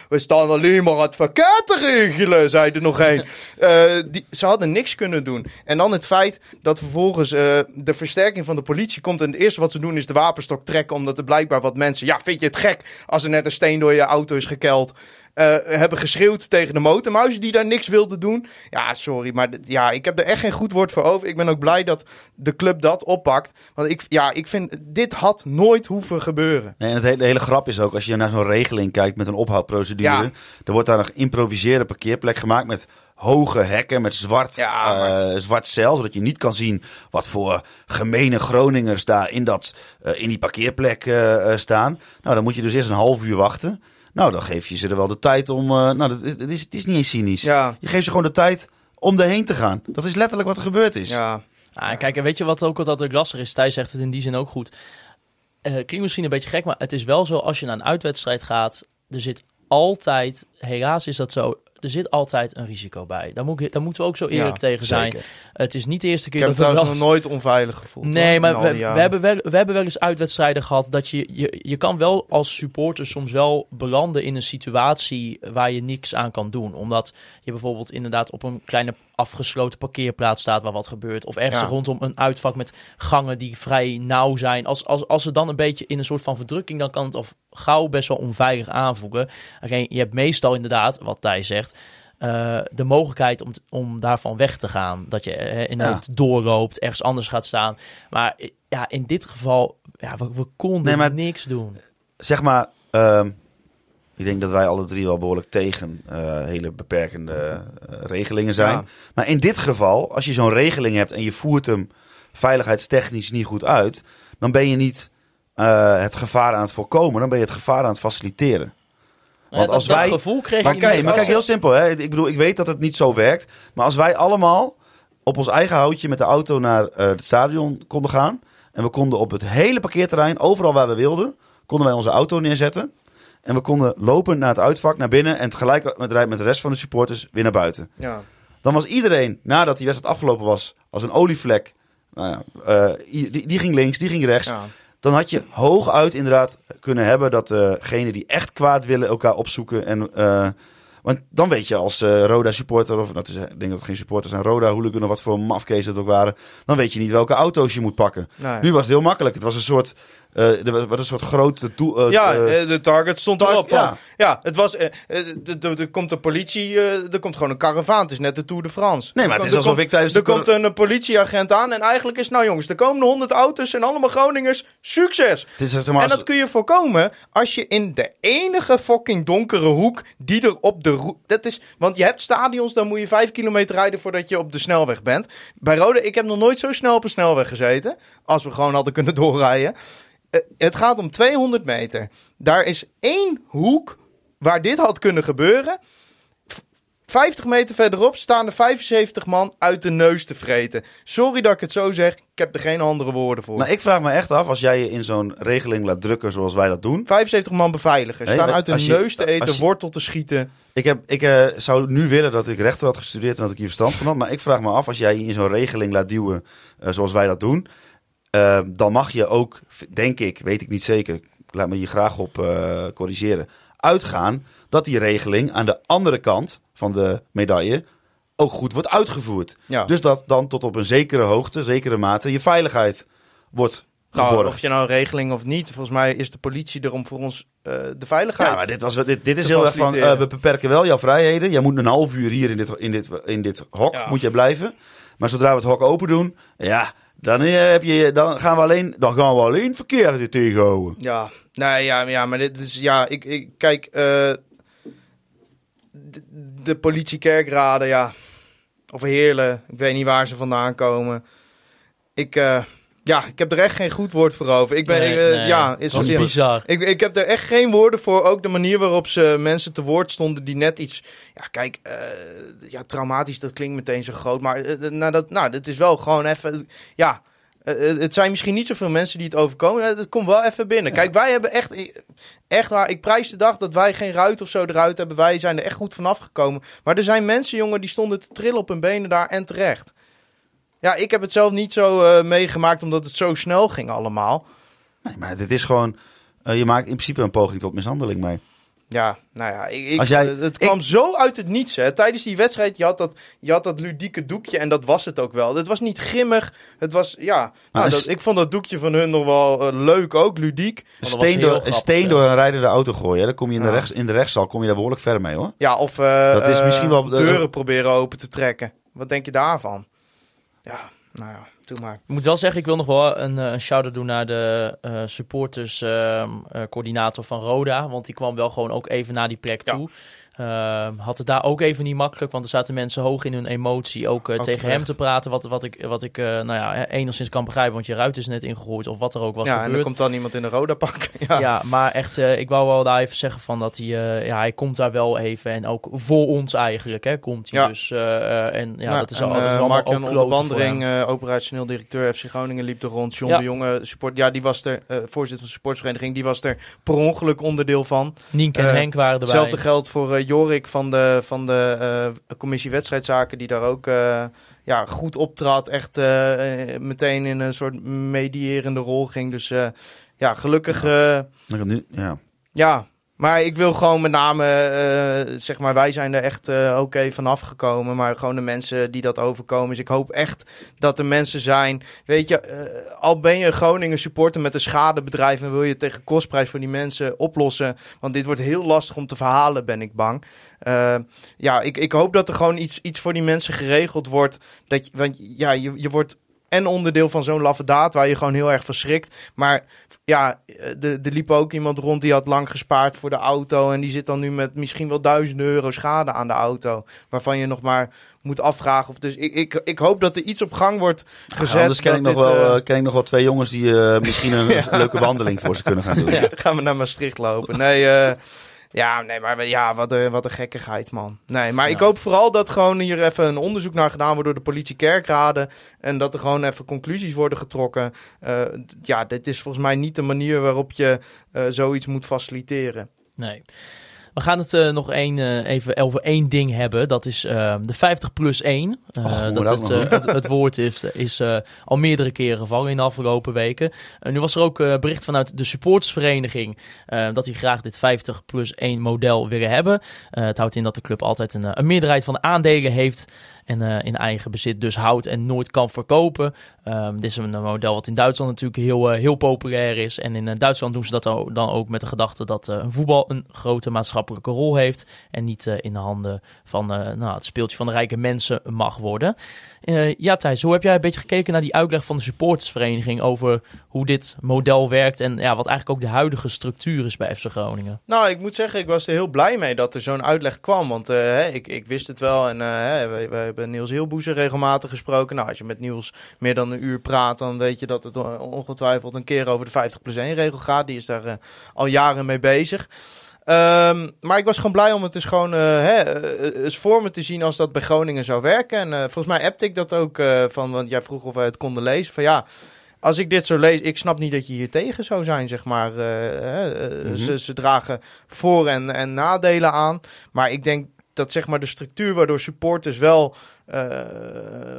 We staan alleen maar het verkeer te regelen, zei er nog één. Eh, die, ze hadden niks kunnen doen. En dan het feit dat vervolgens eh, de versterking van de politie komt. En het eerste wat ze doen is de wapenstok trekken. Omdat er blijkbaar wat mensen. Ja, vind je het gek als er net een steen door je auto is gekeld? Eh, hebben geschreeuwd tegen de motormuizen die daar niks wilden doen. Ja, sorry, maar ja, ik heb er echt geen goed woord voor over. Ik ben ook blij dat de club dat oppakt. Want ik, ja, ik vind, dit had nooit hoeven gebeuren. Nee, en het hele, de hele grap is ook, als je naar zo'n regeling kijkt met een ophoudprocedure, Ja. er wordt daar een geïmproviseerde parkeerplek gemaakt met hoge hekken, met zwart, Ja, eh, zwart cel, zodat je niet kan zien wat voor gemene Groningers daar in, dat, eh, in die parkeerplek staan. Nou, dan moet je dus eerst een half uur wachten. Nou, dan geef je ze er wel de tijd om. eh, nou, dat, het, is, het is niet eens cynisch. Ja, Je geeft ze gewoon de tijd om erheen te gaan. Dat is letterlijk wat er gebeurd is. ja. Ah, kijk, en weet je wat ook wat altijd lastig is? Thijs zegt het in die zin ook goed. Eh klinkt misschien een beetje gek, maar het is wel zo als je naar een uitwedstrijd gaat. Er zit altijd, helaas is dat zo, er zit altijd een risico bij. Daar, moet ik, daar moeten we ook zo eerlijk Ja, tegen zijn. Zeker. Het is niet de eerste Ik keer heb me dat we trouwens wel nog nooit onveilig gevoeld. Nee, hoor, maar we, we, hebben wel, we hebben wel eens uitwedstrijden gehad dat je, je, je kan wel als supporter soms wel belanden in een situatie waar je niks aan kan doen. Omdat je bijvoorbeeld inderdaad op een kleine afgesloten parkeerplaats staat waar wat gebeurt. Of ergens Ja. rondom een uitvak met gangen die vrij nauw zijn. Als, als, als ze dan een beetje in een soort van verdrukking, dan kan het al gauw best wel onveilig aanvoelen. Alleen, je hebt meestal inderdaad, wat Thijs zegt, eh, de mogelijkheid om, om daarvan weg te gaan. Dat je eh, in Ja. het doorloopt, ergens anders gaat staan. Maar eh, ja, in dit geval, ja, we, we konden Nee, maar- niks doen. zeg maar, ehm, ik denk dat wij alle drie wel behoorlijk tegen eh, hele beperkende regelingen zijn. Ja. Maar in dit geval, als je zo'n regeling hebt en je voert hem veiligheidstechnisch niet goed uit, dan ben je niet eh, het gevaar aan het voorkomen, dan ben je het gevaar aan het faciliteren. Want Eh, dat, als dat wij- gevoel kreeg Maar je kijk, maar kijk, heel simpel. Hè? Ik bedoel, ik weet dat het niet zo werkt. Maar als wij allemaal op ons eigen houtje met de auto naar eh, het stadion konden gaan. En we konden op het hele parkeerterrein, overal waar we wilden, konden wij onze auto neerzetten. En we konden lopen naar het uitvak, naar binnen. En tegelijk met, de- met de rest van de supporters weer naar buiten. Ja. Dan was iedereen, nadat die wedstrijd afgelopen was, als een olievlek. Nou ja, eh, die, die ging links, die ging rechts. Ja. Dan had je hooguit inderdaad kunnen hebben dat degenen die echt kwaad willen elkaar opzoeken. En, eh, want dan weet je als eh, Roda supporter, of het is, ik denk dat het geen supporters zijn, Roda hooligan of wat voor mafkees het ook waren. Dan weet je niet welke auto's je moet pakken. Nu was het heel makkelijk. Het was een soort, eh, er was- een soort grote eh, ja, eh, eh, de target stond tar- erop. Van, ja. ja. het was. eh, eh, Er komt de politie, eh, er komt gewoon een karavaan. Het is net de Tour de France. Nee, maar het is alsof ik tijdens de Er komt een eh, politieagent aan en eigenlijk is, nou jongens, er komen 100 auto's en allemaal Groningers. Succes! het is, En dat kun je voorkomen als je in de enige fucking donkere hoek die er op de route. Dat is, want je hebt stadions, dan moet je vijf kilometer rijden voordat je op de snelweg bent. Bij Rode, ik heb nog nooit zo snel op een snelweg gezeten. Als we gewoon hadden kunnen doorrijden. Eh, het gaat om 200 meter. Daar is één hoek waar dit had kunnen gebeuren. V- 50 meter verderop staan er 75 man uit de neus te vreten. Sorry dat ik het zo zeg. Ik heb er geen andere woorden voor. maar ik vraag me echt af, als jij je in zo'n regeling laat drukken zoals wij dat doen. 75 man beveiligers. Nee, Staan uit de je- neus te eten, je- wortel te schieten. Ik, heb, ik eh, zou nu willen dat ik rechter had gestudeerd en dat ik hier verstand van had. Maar ik vraag me af, als jij je in zo'n regeling laat duwen eh, zoals wij dat doen. Eh, dan mag je ook, denk ik, weet ik niet zeker. Laat me hier graag op eh, corrigeren. Uitgaan dat die regeling aan de andere kant van de medaille ook goed wordt uitgevoerd. Ja. Dus dat dan tot op een zekere hoogte, zekere mate, je veiligheid wordt Nou, of je nou een regeling of niet, volgens mij is de politie er om voor ons eh, de veiligheid. Ja, maar dit, was, dit, dit is heel erg van, eh, we beperken wel jouw vrijheden. Jij moet een half uur hier in dit, in dit, in dit hok Ja. moet je blijven. Maar zodra we het hok open doen, ja, dan, eh, heb je, dan, gaan we alleen, dan gaan we alleen verkeer er tegenhouden. Ja, nee, ja, ja, maar dit is, ja, ik, ik kijk, eh, de, de politie kerkraden, ja, of Heerlen, ik weet niet waar ze vandaan komen. Ik, eh, ja, ik heb er echt geen goed woord voor over. Ik ben, Nee, ik, eh, nee, ja, dat is, bizar. ik, ik heb er echt geen woorden voor. Ook de manier waarop ze mensen te woord stonden die net iets. Ja, kijk, eh, ja, traumatisch, dat klinkt meteen zo groot. Maar eh, nou, dat, nou, dat is wel gewoon even. Ja, het zijn misschien niet zoveel mensen die het overkomen. Het komt wel even binnen. Kijk, wij hebben echt. Echt waar, ik prijs de dag dat wij geen ruit of zo eruit hebben. Wij zijn er echt goed vanaf gekomen. Maar er zijn mensen, jongen, die stonden te trillen op hun benen daar en terecht. Ja, ik heb het zelf niet zo eh, meegemaakt omdat het zo snel ging allemaal. Nee, maar dit is gewoon, eh, je maakt in principe een poging tot mishandeling mee. Ja, nou ja, ik, ik, Als jij- eh, het kwam zo uit het niets. Hè. Tijdens die wedstrijd, je had, dat, je had dat ludieke doekje en dat was het ook wel. Het was niet grimmig, het was, ja... Nou, een dat, ik vond dat doekje van hun nog wel leuk ook, ludiek. Een steen, door, een grappig, steen ja. door een rijdende auto gooien, hè, dan kom je in de, Ja. rechts, in de rechtszaal kom je daar behoorlijk ver mee hoor. Ja, of eh, Dat is misschien wel- deuren proberen open te trekken. Wat denk je daarvan? Ja, nou ja, doe maar. Ik moet wel zeggen, ik wil nog wel een, eh, een shout-out doen naar de eh supporters ehm, eh, coördinator van Roda. Want die kwam wel gewoon ook even naar die plek Ja. toe. Ehm, had het daar ook even niet makkelijk, want er zaten mensen hoog in hun emotie ook, eh, Ook tegen hem te praten. Wat, wat ik, wat ik eh, nou ja, enigszins kan begrijpen, want je ruit is net ingegooid of wat er ook was ja, en dan gebeurd. komt dan iemand in een roda pak. ja. Ja. maar echt, eh, ik wou wel daar even zeggen van dat hij, eh, ja, hij komt daar wel even en ook voor ons eigenlijk, hè, komt hij Ja. dus. eh, eh, en ja, Nou, dat is en, al, dat is eh, kloten voor Onderbandering, eh, operationeel directeur FC Groningen, liep er rond. John de Jonge, support, ja, die was er, eh, voorzitter van de supportsvereniging, die was er per ongeluk onderdeel van. Nienke en eh, Henk waren erbij. Hetzelfde geldt voor eh, Jorik van de, van de eh, commissie wedstrijdzaken, die daar ook eh, ja, goed optrad. Echt eh, meteen in een soort medierende rol ging. Dus ja, gelukkig. ja. ja, maar ik wil gewoon met name, eh, zeg maar, wij zijn er echt eh, oké vanaf gekomen. Maar gewoon de mensen die dat overkomen. Dus ik hoop echt dat er mensen zijn. Weet je, eh, al ben je Groningen supporter met een schadebedrijf en wil je tegen kostprijs voor die mensen oplossen. Want dit wordt heel lastig om te verhalen, ben ik bang. Ja, ik, ik hoop dat er gewoon iets, iets voor die mensen geregeld wordt. Dat je, want ja, je, je wordt en onderdeel van zo'n laffe daad waar je gewoon heel erg van schrikt. Maar ja, er liep ook iemand rond die had lang gespaard voor de auto. En die zit dan nu met misschien wel duizenden euro schade aan de auto. Waarvan je nog maar moet afvragen. Of dus ik, ik, ik hoop dat er iets op gang wordt gezet. Anders ken ik, nog dit, wel, eh, eh, ken ik nog wel twee jongens die eh, misschien een Ja. leuke wandeling voor ze kunnen gaan doen. Ja, gaan we naar Maastricht lopen. Nee, eh, ja, nee, maar ja, wat een, wat een gekkigheid, man. Nee, maar ik hoop vooral dat gewoon hier even een onderzoek naar gedaan wordt door de politie kerkraden. En dat er gewoon even conclusies worden getrokken. Eh, ja, dit is volgens mij niet de manier waarop je eh, zoiets moet faciliteren. Nee. We gaan het eh, nog één, eh, even over één ding hebben. Dat is eh, de 50 plus 1. Eh, Och, hoe dat dat het, het, het woord is, is al meerdere keren gevallen in de afgelopen weken. En nu was er ook bericht vanuit de supportersvereniging dat die graag dit 50 plus 1 model willen hebben. Het houdt in dat de club altijd een, een meerderheid van de aandelen heeft. En in eigen bezit dus houdt en nooit kan verkopen. Ehm, dit is een model wat in Duitsland natuurlijk heel, eh, heel populair is. En in eh, Duitsland doen ze dat dan ook met de gedachte dat eh, voetbal een grote maatschappelijke rol heeft. En niet in de handen van nou, het speeltje van de rijke mensen mag worden. Ja, Thijs, hoe heb jij een beetje gekeken naar die uitleg van de supportersvereniging over hoe dit model werkt en ja, wat eigenlijk ook de huidige structuur is bij FC Groningen? Nou, ik moet zeggen, ik was er heel blij mee dat er zo'n uitleg kwam. Want ik, ik wist het wel. En we, we hebben Niels Heelboezer regelmatig gesproken. Nou, als je met Niels meer dan een uur praat, dan weet je dat het eh, ongetwijfeld een keer over de 50 plus 1 regel gaat. Die is daar eh, al jaren mee bezig. Ehm, maar ik was gewoon blij om het dus gewoon eh, hè, eens voor me te zien als dat bij Groningen zou werken. En volgens mij appte ik dat ook van, want jij vroeg of wij het konden lezen. Van ja, als ik dit zo lees, ik snap niet dat je hier tegen zou zijn, zeg maar. Mhm. ze, ze dragen voor- en, en nadelen aan. Maar ik denk dat zeg maar de structuur waardoor supporters wel eh,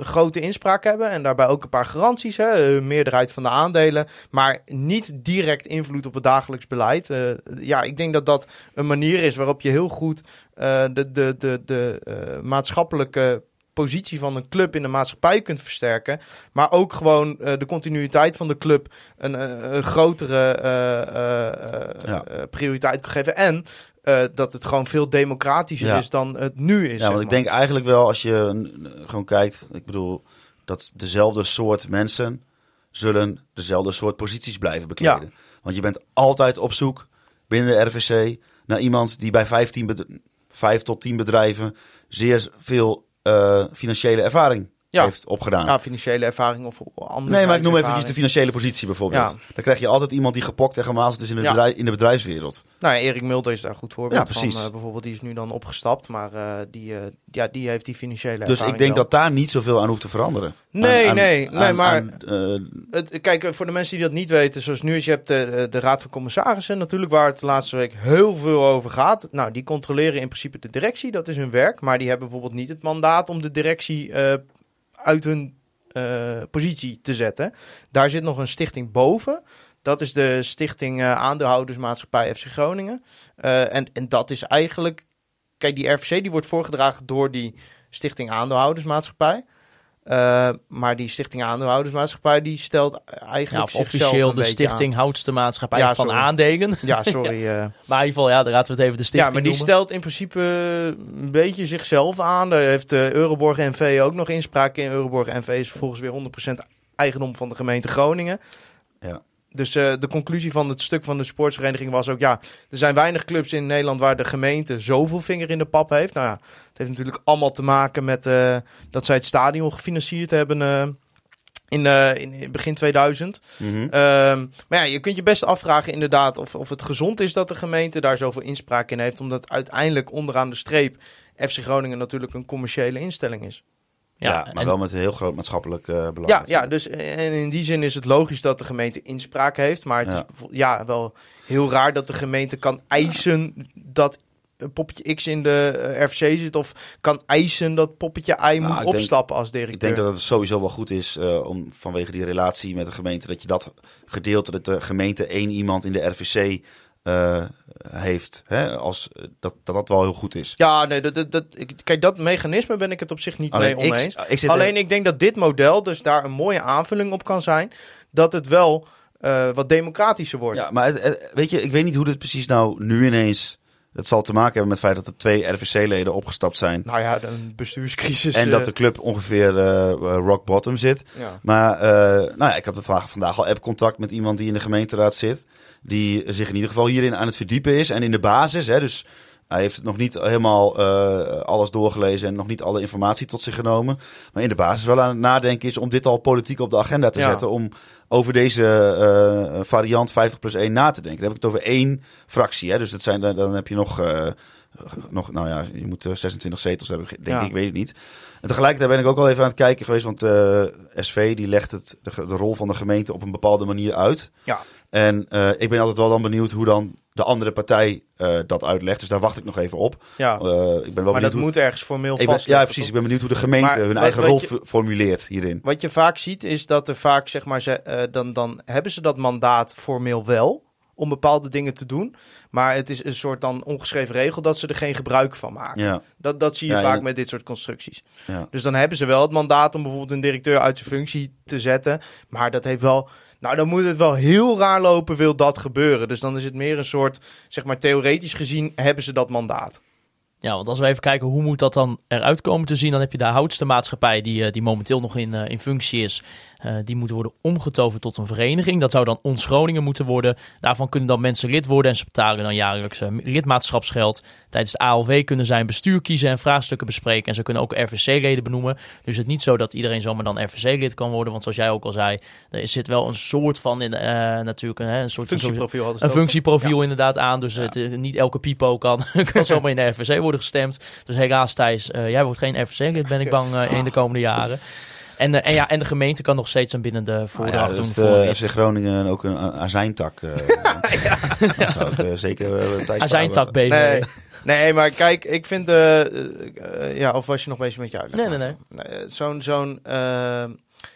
grote inspraak hebben. En daarbij ook een paar garanties. Hè, een meerderheid van de aandelen. Maar niet direct invloed op het dagelijks beleid. Eh, ja, ik denk dat dat een manier is waarop je heel goed eh, de, de, de, de eh, maatschappelijke positie van een club in de maatschappij kunt versterken. Maar ook gewoon eh, de continuïteit van de club een, eh, een grotere eh, eh, eh, Ja. eh, prioriteit kan geven. En eh, dat het gewoon veel democratischer Ja. is dan het nu is. Ja, want ik denk eigenlijk wel als je gewoon kijkt, ik bedoel, dat dezelfde soort mensen zullen dezelfde soort posities blijven bekleden. Want je bent altijd op zoek binnen de RVC naar iemand die bij 15 bed- 5 tot 10 bedrijven zeer veel eh, financiële ervaring Ja. heeft opgedaan. Ja, financiële ervaring of andere Nee, maar ik noem eventjes de financiële positie bijvoorbeeld. Ja. Dan krijg je altijd iemand die gepokt en gemazeld is in de, Ja. bedrijf- in de bedrijfswereld. Nou ja, Erik Mulder is daar een goed voorbeeld Ja, precies. van. eh, bijvoorbeeld, die is nu dan opgestapt, maar eh, die, eh, ja, die heeft die financiële Dus ervaring ik denk dat daar niet zoveel aan hoeft te veranderen. Nee, Aan- aan- nee, nee, maar- Het, kijk, voor de mensen die dat niet weten, zoals nu is, je hebt de, de Raad van Commissarissen natuurlijk, waar het de laatste week heel veel over gaat. Nou, die controleren in principe de directie, dat is hun werk. Maar die hebben bijvoorbeeld niet het mandaat om de directie uit hun eh, positie te zetten. Daar zit nog een stichting boven. Dat is de Stichting eh, Aandeelhoudersmaatschappij FC Groningen. Eh, en, en dat is eigenlijk... Kijk, die RVC die wordt voorgedragen door die Stichting Aandeelhoudersmaatschappij. Eh, maar die Stichting Aandeelhoudersmaatschappij die stelt Ja, eigenlijk officieel een de Stichting Houdste Maatschappij Ja, van. Aandelen. aan. Ja, sorry. eh. Maar in ieder geval, ja, dan laten we het even de ja, stichting maar die noemen. stelt in principe een beetje zichzelf aan. Daar heeft de Euroborg NV ook nog inspraak in. Euroborg NV is vervolgens weer 100% eigendom van de gemeente Groningen. Ja. Dus eh, de conclusie van het stuk van de sportsvereniging was ook... ja, er zijn weinig clubs in Nederland waar de gemeente zoveel vinger in de pap heeft. Nou ja, het heeft natuurlijk allemaal te maken met eh, dat zij het stadion gefinancierd hebben... eh, in, in, in begin 2000. mhm. Ehm, maar ja, je kunt je best afvragen inderdaad of, of het gezond is dat de gemeente daar zoveel inspraak in heeft. Omdat uiteindelijk onderaan de streep FC Groningen natuurlijk een commerciële instelling is. Ja, Ja, maar en- wel met een heel groot maatschappelijk eh, belang. Ja, ja, dus eh, en in die zin is het logisch dat de gemeente inspraak heeft. Maar het Ja. is ja, wel heel raar dat de gemeente kan eisen dat een poppetje X in de eh, RFC zit. Of kan eisen dat poppetje Y Nou, moet denk- opstappen als directeur. Ik denk dat het sowieso wel goed is om vanwege die relatie met de gemeente, dat je dat gedeelte, dat de gemeente één iemand in de RVC eh, heeft. Hè, als, eh, dat, dat dat wel heel goed is. Ja, nee, dat, dat, kijk, dat mechanisme ben ik het op zich niet mee ik, oneens. ik Alleen ik denk dat dit model dus daar een mooie aanvulling op kan zijn. Dat het wel eh, wat democratischer wordt. Ja, maar het- het- weet je, ik weet niet hoe dit precies nou nu ineens. Het zal te maken hebben met het feit dat er twee RVC-leden opgestapt zijn. Nou ja, een bestuurscrisis. en dat eh, de club ongeveer eh, rock bottom zit. ja. Maar eh, nou ja, ik heb de vraag vandaag al app-contact met iemand die in de gemeenteraad zit. Die zich in ieder geval hierin aan het verdiepen is. En in de basis, hè, dus hij heeft nog niet helemaal eh, alles doorgelezen en nog niet alle informatie tot zich genomen. Maar in de basis wel aan het nadenken is om dit al politiek op de agenda te Ja. zetten. Om over deze eh, variant 50 plus 1 na te denken. Dan heb ik het over één fractie. Hè, dus dat zijn, dan dan heb je nog... eh, nog, nou ja, je moet eh, 26 zetels hebben, denk Ja. ik, weet het niet. En tegelijkertijd ben ik ook al even aan het kijken geweest, want eh, SV die legt het, de, de rol van de gemeente op een bepaalde manier uit. Ja. En eh, ik ben altijd wel dan benieuwd hoe dan de andere partij eh, dat uitlegt. Dus daar wacht ik nog even op. ja. Eh, ik ben wel maar dat hoe, moet ergens formeel vast. Ja, precies. Ik ben benieuwd hoe de gemeente Maar hun wat- eigen rol je- formuleert hierin. Wat je vaak ziet is dat er vaak, zeg maar, ze, dan, dan hebben ze dat mandaat formeel wel om bepaalde dingen te doen. Maar het is een soort dan ongeschreven regel dat ze er geen gebruik van maken. Ja, Dat, dat zie je Ja, vaak ja. met dit soort constructies. ja. Dus dan hebben ze wel het mandaat om bijvoorbeeld een directeur uit zijn functie te zetten. Maar dat heeft wel. Nou, dan moet het wel heel raar lopen, wil dat gebeuren. Dus dan is het meer een soort, zeg maar, theoretisch gezien hebben ze dat mandaat. Ja, want als we even kijken hoe moet dat dan eruit komen te zien, dan heb je de houdste maatschappij die, eh, die momenteel nog in, eh, in functie is. Eh, die moet worden omgetoverd tot een vereniging. Dat zou dan ons Groningen moeten worden. Daarvan kunnen dan mensen lid worden en ze betalen dan jaarlijks eh, lidmaatschapsgeld. Tijdens de ALW kunnen zij een bestuur kiezen en vraagstukken bespreken. En ze kunnen ook RVC-leden benoemen. Dus het is niet zo dat iedereen zomaar dan RVC-lid kan worden. Want zoals jij ook al zei, er zit wel een soort van, in, eh, natuurlijk een, een soort Functieprofiel een functieprofiel inderdaad aan. Dus het, niet elke pipo kan, kan zomaar in de RVC worden gestemd. Dus helaas Thijs, jij wordt geen RVC-lid ben ik bang in de komende jaren. En, eh, en, ja, en de gemeente kan nog steeds een binnende Nou voordracht ja, doen. dus voor de lid. FC Groningen ook een a- azijntak. eh, Dat zou ik eh, zeker uh, Azijntak BV. Nee, nee, maar kijk, ik vind... eh, eh, eh, ja, of was je nog bezig met je uitleg? Nee, nee? Eh, Zo'n zo'n eh,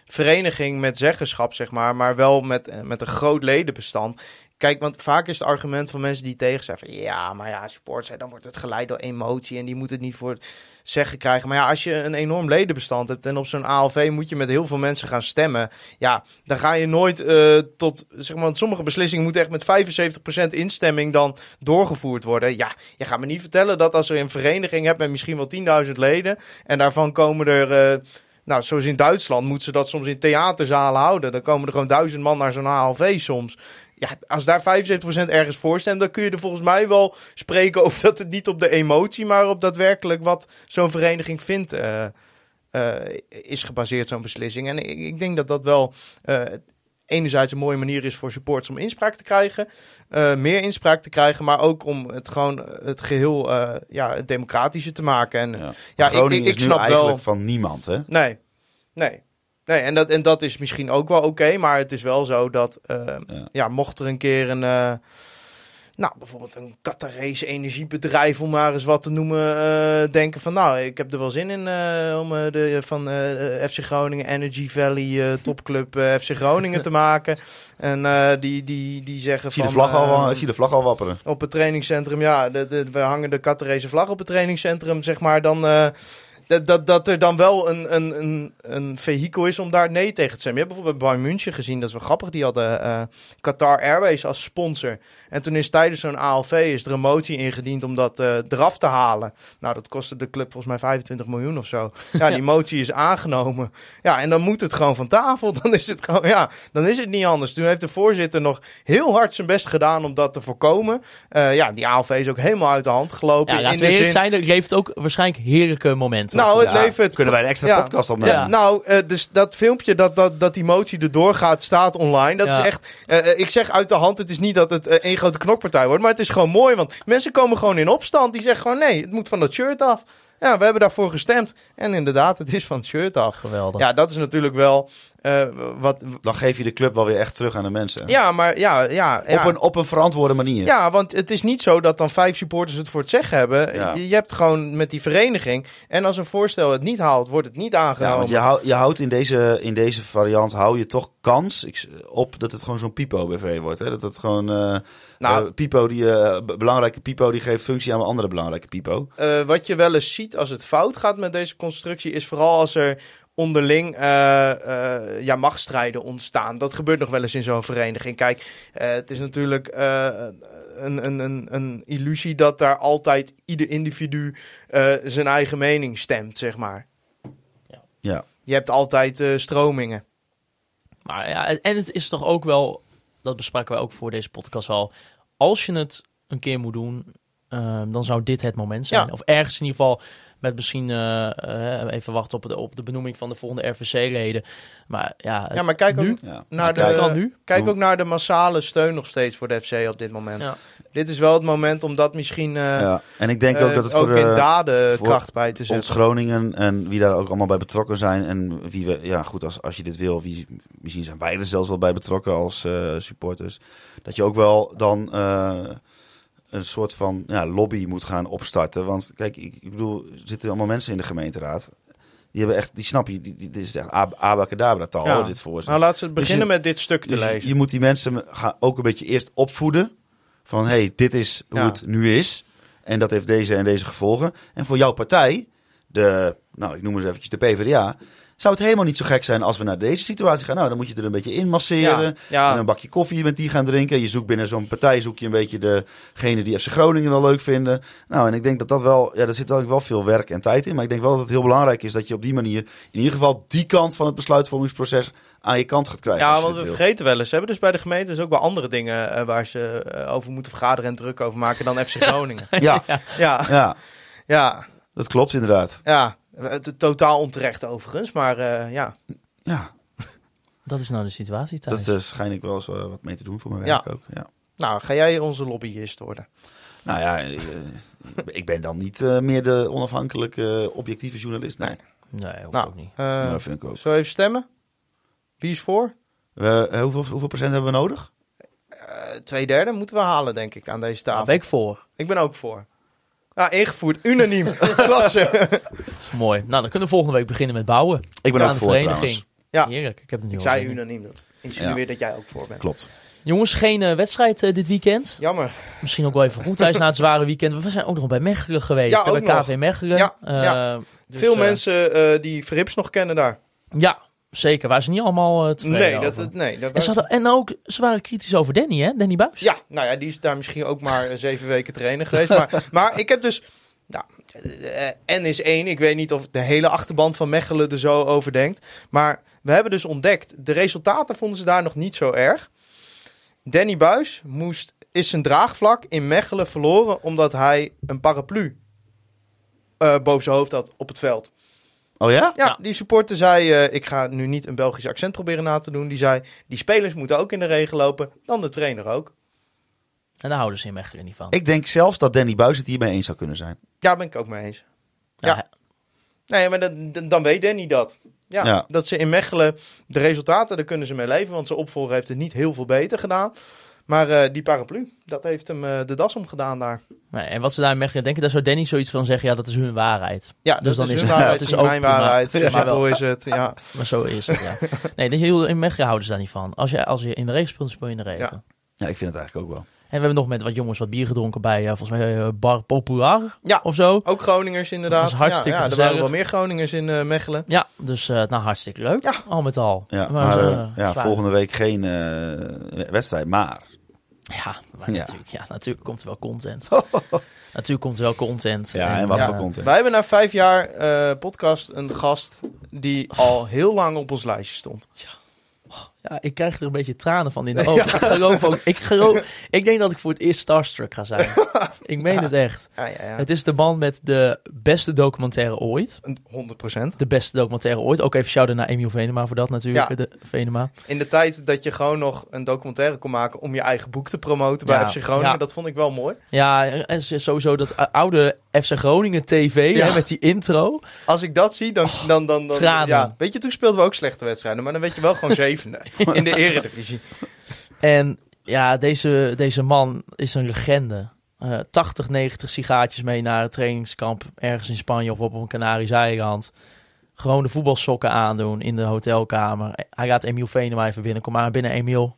vereniging met zeggenschap, zeg maar, maar wel met, eh, met een groot ledenbestand... kijk, want vaak is het argument van mensen die tegen zijn van ja, maar ja, sport, hè, dan wordt het geleid door emotie en die moet het niet voor zeggen krijgen. Maar ja, als je een enorm ledenbestand hebt en op zo'n ALV moet je met heel veel mensen gaan stemmen, ja, dan ga je nooit eh, tot, zeg maar, sommige beslissingen moeten echt met 75% instemming dan doorgevoerd worden. Ja, je gaat me niet vertellen dat als er een vereniging hebt met misschien wel 10.000 leden en daarvan komen er... eh, nou, zoals in Duitsland moeten ze dat soms in theaterzalen houden. Dan komen er gewoon duizend man naar zo'n ALV soms. Ja, als daar 75% ergens voor stemt, dan kun je er volgens mij wel spreken over dat het niet op de emotie, maar op daadwerkelijk wat zo'n vereniging vindt, eh, eh, is gebaseerd, zo'n beslissing. En ik, ik denk dat dat wel eh, enerzijds een mooie manier is voor supporters om inspraak te krijgen, meer inspraak te krijgen, maar ook om het gewoon het geheel eh, ja, democratischer te maken. En Ja. Ja, ik- ik- ik snap eigenlijk wel- van niemand, hè? Nee, nee. Nee, en dat, en dat is misschien ook wel oké, maar het is wel zo dat, eh, ja. Ja. mocht er een keer een, eh, nou, bijvoorbeeld een Qatarese energiebedrijf, om maar eens wat te noemen, eh, denken van, nou, ik heb er wel zin in eh, om de, van FC Groningen Energy Valley topclub FC Groningen te maken. En die, die, die zeggen zie, van... de vlag al, ik zie de vlag al wapperen. op het trainingscentrum, ja, de, de- we hangen de Qatarese vlag op het trainingscentrum, zeg maar, dan... dat, dat, dat er dan wel een, een, een, een vehikel is om daar nee tegen te zeggen. Je hebt bijvoorbeeld bij Bayern München gezien, dat is wel grappig. Die hadden eh, Qatar Airways als sponsor. En toen is tijdens zo'n ALV is er een motie ingediend om dat eh, eraf te halen. Nou, dat kostte de club volgens mij 25 miljoen of zo. Ja, die motie is aangenomen. Ja, en dan moet het gewoon van tafel. Dan is het gewoon, ja, dan is het niet anders. Toen heeft de voorzitter nog heel hard zijn best gedaan om dat te voorkomen. Eh, ja, die ALV is ook helemaal uit de hand gelopen. Ja, in laten de we eerlijk zin- zijn, het levert ook waarschijnlijk heerlijke momenten. Nou, het Ja, levert... Kunnen wij een extra Ja. podcast opnemen? Ja. Nou, eh, dus dat filmpje dat, dat, dat die motie erdoor gaat, staat online. Dat Ja. is echt, eh, eh, ik zeg uit de hand, het is niet dat het één grote knokpartij wordt, maar het is gewoon mooi, want mensen komen gewoon in opstand. Die zeggen gewoon, nee, het moet van dat shirt af. Ja, we hebben daarvoor gestemd. En inderdaad, het is van het shirt af. Geweldig. Ja, dat is natuurlijk wel eh, wat... Dan geef je de club wel weer echt terug aan de mensen. Ja, maar ja, ja, ja. Op, een, op een verantwoorde manier. Ja, want het is niet zo dat dan vijf supporters het voor het zeggen hebben. Ja. Je, je hebt gewoon met die vereniging. En als een voorstel het niet haalt, wordt het niet Ja, aangenomen. want je, hou, je houdt in deze, in deze variant hou je toch kans ik, op dat het gewoon zo'n Pipo-BV wordt. Hè? Dat het gewoon... eh, Nou- eh, Pipo die, belangrijke Pipo die geeft functie aan een andere belangrijke Pipo. Wat je wel eens ziet als het fout gaat met deze constructie, is vooral als er onderling eh, eh, ja, machtsstrijden ontstaan. Dat gebeurt nog wel eens in zo'n vereniging. Kijk, eh, het is natuurlijk eh, een, een, een, een illusie dat daar altijd ieder individu eh, zijn eigen mening stemt, zeg maar. Ja. Je hebt altijd eh, stromingen. Maar ja, en- het is toch ook wel, dat bespraken wij ook voor deze podcast al. Als je het een keer moet doen, eh, dan zou dit het moment zijn. Ja. Of ergens in ieder geval met misschien eh, eh, even wachten op de, op de benoeming van de volgende RVC-leden. Maar ja, Ja, maar kijk ook nu? ja. naar Dus kijk de, al nu. Kijk ook naar de massale steun nog steeds voor de FC op dit moment. Ja. Dit is wel het moment om dat misschien eh, ja. En ik denk ook dat het ook voor in de, daden voor kracht bij te ons zetten. Groningen en wie daar ook allemaal bij betrokken zijn. En wie we, ja goed, als, als je dit wil, wie, misschien zijn wij er zelfs wel bij betrokken als eh, supporters. Dat je ook wel dan eh, een soort van ja, lobby moet gaan opstarten. Want kijk, ik, ik bedoel, er zitten allemaal mensen in de gemeenteraad. Die hebben echt, die snap je, die, die, dit is echt ab- abacadabra taal, Ja. dit voor ze. Nou, laten we beginnen je- met dit stuk te Dus je- lezen. je moet die mensen gaan ook een beetje eerst opvoeden. Van hey, dit is hoe Ja. het nu is. En dat heeft deze en deze gevolgen. En voor jouw partij, de, nou ik noem eens eventjes de PvdA, zou het helemaal niet zo gek zijn als we naar deze situatie gaan. Nou, dan moet je er een beetje in masseren. ja, ja. En een bakje koffie met die gaan drinken. Je zoekt binnen zo'n partij zoek je een beetje degene die FC Groningen wel leuk vinden. Nou, en ik denk dat dat wel, ja, daar zit eigenlijk wel veel werk en tijd in. Maar ik denk wel dat het heel belangrijk is dat je op die manier, in ieder geval die kant van het besluitvormingsproces aan je kant gaat krijgen. Ja, want we wil. vergeten wel eens. Ze hebben dus bij de gemeente dus ook wel andere dingen eh, waar ze eh, over moeten vergaderen en druk over maken dan FC Groningen. Ja, ja, ja, ja, dat klopt inderdaad. ja. Het, totaal onterecht overigens, maar eh, ja. Ja, Dat is nou de situatie thuis. dat uh, schijn ik wel eens uh, wat mee te doen voor mijn Ja. werk ook. Ja. Nou, ga jij onze lobbyist worden? Nou ja, ik ben dan niet uh, meer de onafhankelijke objectieve journalist. Nee, Nee, hoeft Nou, ook niet. eh, nou, vind ik ook. zullen we even stemmen? Wie is voor? Uh, hoeveel, hoeveel procent hebben we nodig? Uh, twee derde moeten we halen, denk ik, aan deze tafel. Daar ben ik voor. Ik ben ook voor. Ja, ingevoerd. Unaniem. Klasse. Mooi. Nou, dan kunnen we volgende week beginnen met bouwen. Ik ben Aan ook de voor vereniging. trouwens. Ja. Heerlijk. Ik heb het nu Ik zei unaniem. Dat insinueer Ja. dat jij ook voor bent. Klopt. Jongens, geen eh, wedstrijd eh, dit weekend. Jammer. Misschien ook wel even goed thuis na het zware weekend. We zijn ook nog bij Mechelen geweest. Ja, bij nog. KV Mechelen. Ja, Eh, ja. dus, Veel mensen eh, die Verrips nog kennen daar. Ja, zeker. Waren ze niet allemaal eh, tevreden Nee, over. dat, nee dat en, ze hadden- en ook, ze waren kritisch over Danny, hè? Danny Buis. Ja, nou ja, die is daar misschien ook maar eh, zeven weken trainer geweest. Maar, maar ik heb dus... Nou, eh, N is één. Ik weet niet of de hele achterband van Mechelen er zo over denkt. Maar we hebben dus ontdekt... De resultaten vonden ze daar nog niet zo erg. Danny Buis moest, is zijn draagvlak in Mechelen verloren... omdat hij een paraplu boven zijn hoofd had op het veld. Oh ja? Ja, Ja. die supporter zei, eh, ik ga nu niet een Belgisch accent proberen na te doen. Die zei, die spelers moeten ook in de regen lopen, dan de trainer ook. En daar houden ze in Mechelen niet van. Ik denk zelfs dat Danny Buis het hiermee eens zou kunnen zijn. Ja, ben ik ook mee eens. Ja, ja. Nee, maar dan, dan- dan weet Danny dat. Ja, Ja. dat ze in Mechelen de resultaten, daar kunnen ze mee leven. Want zijn opvolger heeft het niet heel veel beter gedaan. Maar eh, die paraplu, dat heeft hem eh, de das omgedaan daar. Nee, en wat ze daar in Mechelen denken, daar zou Danny zoiets van zeggen. Ja, dat is hun waarheid. Ja, Dus dus dan is is het- waarheid, is ook mijn waarheid. Zo is het, ja. Maar zo is het, ja. Nee, in Mechelen houden ze daar niet van. Als je, als je in de regen speelt, dan speel je in de regen. Ja. Ja, ik vind het eigenlijk ook wel. En we hebben nog met wat jongens wat bier gedronken bij, eh, volgens mij, Bar Populaar Ja. of zo. Ook Groningers inderdaad. Dat was hartstikke ja, ja, er waren wel meer Groningers in eh, Mechelen. Ja, dus eh, nou hartstikke leuk. Ja. Al met al. Ja, Maar ja, volgende week geen eh, wedstrijd, maar... Ja, maar Ja. Natuurlijk, ja, natuurlijk komt er wel content. natuurlijk komt er wel content. Ja, en wat Ja. voor content. Wij hebben na vijf jaar eh, podcast een gast die al heel lang op ons lijstje stond. Ja, ik krijg er een beetje tranen van in de ogen. Ik, geloof ook, ik, geloof, ik denk dat ik voor het eerst starstruck ga zijn. ik meen het echt. Ja, ja, ja. Het is de man met de beste documentaire ooit. Een 100%. De beste documentaire ooit. Ook even shout-out naar Emiel Venema voor dat natuurlijk. Ja. De Venema. In de tijd dat je gewoon nog een documentaire kon maken om je eigen boek te promoten bij Ja, FC Groningen. ja. Dat vond ik wel mooi. Ja, en sowieso dat oude FC Groningen TV Ja. hè, met die intro. Als ik dat zie, dan... dan, dan, dan tranen. Ja, weet je, toen speelden we ook slechte wedstrijden. Maar dan weet je wel gewoon zevende in de eredivisie. En ja, deze, deze man is een legende. Eh 80, 90 sigaatjes mee naar het trainingskamp ergens in Spanje of op een Canarische eiland. Gewoon de voetbalsokken aandoen in de hotelkamer. Hij gaat Emiel Venema even binnen. Kom maar binnen, Emiel.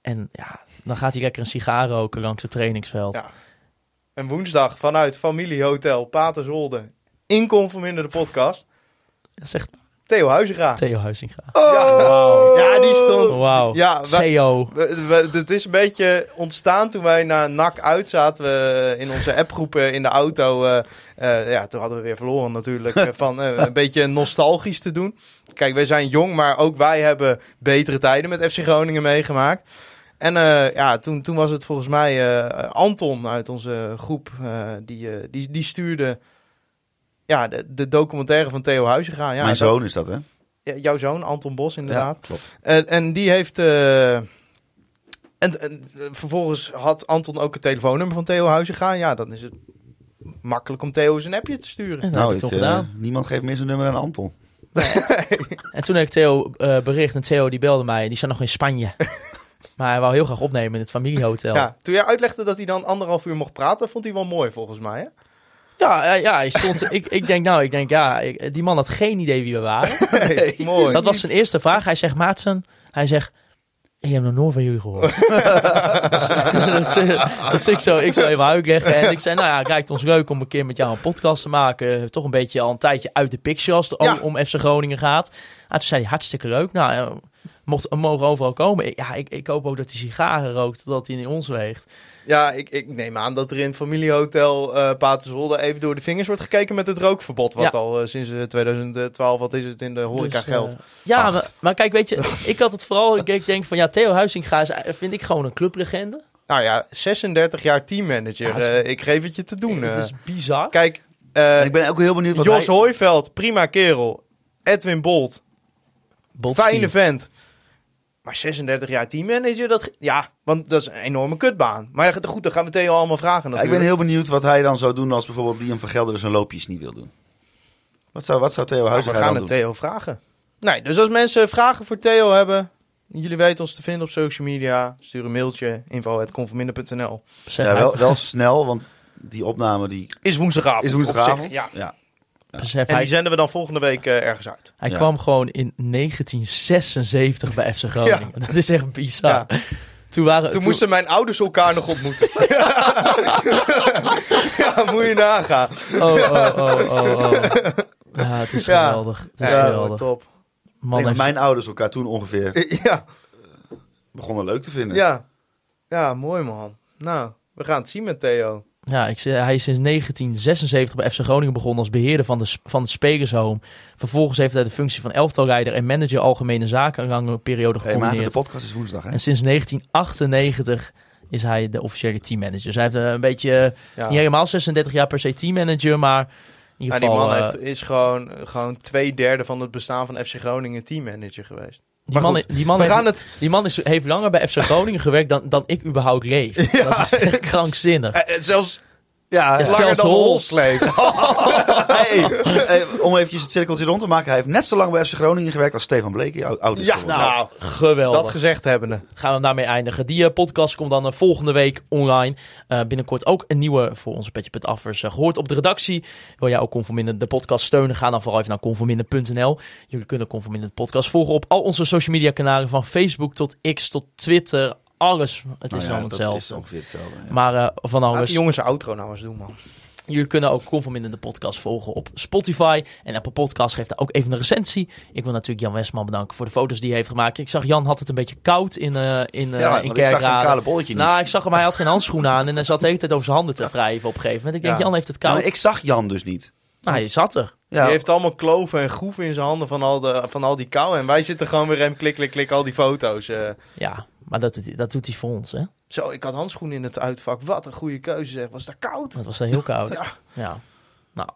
En ja, dan gaat hij lekker een sigaar roken langs het trainingsveld. Ja. En woensdag vanuit familiehotel Paterzolde in Conforminder de podcast. Dat zegt Theo Huizinga. Theo Huizinga. Ja. Wauw. Ja, die stond... Wauw. Ja. We- we- Het is een beetje ontstaan toen wij naar NAC uit zaten. We in onze appgroepen in de auto. eh, eh, ja, toen hadden we weer verloren natuurlijk. eh, van eh, een beetje nostalgisch te doen. Kijk, wij zijn jong, maar ook wij hebben betere tijden met FC Groningen meegemaakt. En eh, ja, toen, toen was het volgens mij eh, Anton uit onze groep. eh, die, die, die stuurde ja, de, de documentaire van Theo Huizinga. Ja, Mijn dat- zoon is dat, hè? ja, jouw zoon, Anton Bos inderdaad. Ja, klopt. En, en die heeft. eh, en, en vervolgens had Anton ook het telefoonnummer van Theo Huizinga. Ja, dan is het makkelijk om Theo eens een appje te sturen. Nou, heb ik toch gedaan. niemand geeft meer zijn nummer dan Anton. En toen heb ik Theo eh, bericht en Theo die belde mij. Die zat nog in Spanje. maar hij wou heel graag opnemen in het familiehotel. Ja, toen jij uitlegde dat hij dan anderhalf uur mocht praten, vond hij wel mooi volgens mij. Hè? Ja, eh, ja hij stond, ik, ik denk nou, ik denk ja, ik- die man had geen idee wie we waren. Nee, mooi. Dat was zijn eerste vraag. Hij zegt, Maatsen, hij zegt, ik heb nog nooit van jullie gehoord. dus, eh, dus ik, zou, ik zou even uitleggen. En ik zei, nou ja, het lijkt ons leuk om een keer met jou een podcast te maken. Toch een beetje al een tijdje uit de picture als het Ja. om FC Groningen gaat. En toen zei hij, hartstikke leuk. Nou, eh, mocht, mogen overal komen. Ik- Ja, ik, ik hoop ook dat hij sigaren rookt, totdat hij in ons weegt. Ja, ik, ik neem aan dat er in het familiehotel eh Paterzolde even door de vingers wordt gekeken met het rookverbod. Wat Ja. al eh, sinds eh, 2012, wat is het, in de horeca Dus, eh, geldt. ja, maar, maar kijk, weet je, ik had het vooral, ik, denk van ja, Theo Huizinga is, eh, vind ik gewoon een clublegende. Nou ja, 36 jaar teammanager. Ja, dat is- Eh, ik geef het je te doen. het eh. is bizar. Kijk, eh, ik ben ook heel benieuwd wat Jos hij... Hooiveld, prima kerel. Edwin Bolt, fijne vent. Maar 36 jaar teammanager, dat, ja, want dat is een enorme kutbaan. Maar goed, dan gaan we Theo allemaal vragen Ja, ik ben heel benieuwd wat hij dan zou doen als bijvoorbeeld Liam van Gelder zijn loopjes niet wil doen. Wat zou, wat zou Theo Maar we Huizinga gaan dan het doen? Theo vragen. Nee, dus als mensen vragen voor Theo hebben, jullie weten ons te vinden op social media. Stuur een mailtje, info.conforminder.nl. Ja, wel, wel snel, want die opname die Is woensdagavond. is woensdagavond. zich, Ja. ja. Besef, En hij, die zenden we dan volgende week eh, ergens uit. hij Ja. kwam gewoon in 1976 bij FC Groningen. Dat is echt bizar. Ja. Toen, waren, Toen moesten mijn ouders elkaar nog ontmoeten. ja, moet je nagaan. Oh, oh, oh, oh, oh. Ja, het is Ja. geweldig. Het is Ja, geweldig. top. Man heeft- mijn ouders elkaar toen ongeveer Ja, begonnen leuk te vinden. ja. Ja, mooi man. Nou, we gaan het zien met Theo. Ja, ik, hij is sinds 1976 bij FC Groningen begonnen als beheerder van de, van het Spelershome. Vervolgens heeft hij de functie van elftalleider en manager algemene zaken een lange periode Hey, Maarten, de gecombineerd. podcast is woensdag, hè? en sinds 1998 is hij de officiële teammanager. Dus hij heeft eh, een beetje, Ja. niet helemaal 36 jaar per se teammanager, maar in ieder Ja, die geval... man eh, heeft, is gewoon, gewoon twee derde van het bestaan van FC Groningen teammanager geweest. Die, maar man, goed, die man, heeft, het... die man is, heeft langer bij FC Groningen gewerkt dan, dan ik überhaupt leef. dat is echt krankzinnig. eh, eh, zelfs Ja, Ja, langer dan Hols. Hey, hey, om eventjes het cirkeltje rond te maken. Hij heeft net zo lang bij FC Groningen gewerkt als Stefan Bleken, oud, oud is Ja. Nou, nou, geweldig. dat gezegd hebbende. gaan we daarmee eindigen. Die eh, podcast komt dan eh, volgende week online. Eh, binnenkort ook een nieuwe voor onze Petje Pet Affers. eh, gehoord op de redactie. Wil jij ook Conforminder de podcast steunen? Ga dan vooral even naar conforminder.nl. Jullie kunnen Conforminder de podcast volgen op al onze social media kanalen. Van Facebook tot X tot Twitter. Alles. Het Nou is ja, allemaal dat hetzelfde. is ongeveer hetzelfde. ja. Maar eh, van Laat alles. die jongens outro nou eens doen, man. Jullie kunnen ook Conforminder de podcast volgen op Spotify. En Apple Podcast geeft daar ook even een recensie. Ik wil natuurlijk Jan Westman bedanken voor de foto's die hij heeft gemaakt. Ik zag Jan had het een beetje koud in, eh in, eh ja, in ik zag zijn kale bolletje niet. Nou, ik zag hem, hij had geen handschoenen aan en hij zat de hele tijd over zijn handen te wrijven op een gegeven moment. Ik denk, Ja. Jan heeft het koud. maar ik zag Jan dus niet. Nou, hij zat er. Ja, Die heeft allemaal kloven en groeven in zijn handen van al, de, van al die kou. En wij zitten gewoon weer hem klik, klik, klik, al die foto's. eh. Ja, maar dat, doet hij- dat doet hij voor ons, hè. Zo, ik had handschoenen in het uitvak. Wat een goede keuze zeg. Was daar koud? Het was daar heel koud. Ja. Ja. Nou,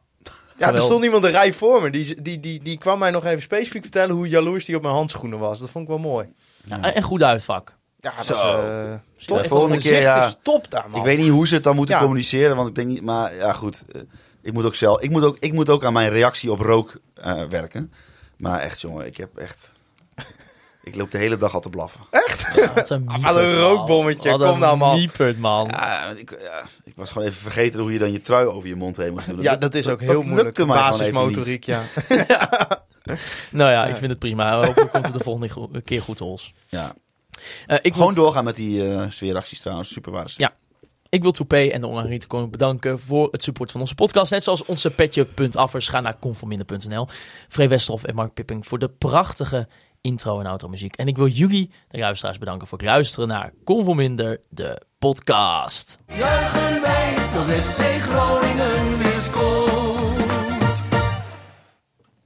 Ja, er stond iemand een rij voor me. Die, die, die, die kwam mij nog even specifiek vertellen hoe jaloers die op mijn handschoenen was. Dat vond ik wel mooi. ja, en goed uitvak. Ja, dat Zo. is, eh, top. De volgende keer, ja. is top daar, man. Ik weet niet hoe ze het dan moeten Ja. communiceren, want ik denk niet, maar ja goed, eh, ik moet ook zelf, ik moet ook, ik moet ook aan mijn reactie op rook eh, werken. Maar echt jongen, ik heb echt, ik loop de hele dag al te blaffen. Ja, wat een miepert, Wat een man. rookbommetje. Wat Kom een nou, man. miepert, man. Ja, ik, ja, ik was gewoon even vergeten hoe je dan je trui over je mond heen moet doen. Ja, dat is ook heel moeilijk. lukte Basismotoriek, ja. Nou ja, ik vind het prima. Hopelijk komt het de volgende keer goed, Hols. Ja. Eh, ik Gewoon doorgaan met die eh sfeeracties trouwens, super waren ze. Ja. Ik wil Toupé en de Online Retail bedanken voor het support van onze podcast. Net zoals onze petje.affers. Ga naar conforminder.nl. Free Westerhof en Mark Pipping voor de prachtige intro en outro muziek. En ik wil jullie, de luisteraars, bedanken voor het luisteren naar Conforminder, de podcast. Juichen wij als FC Groningen.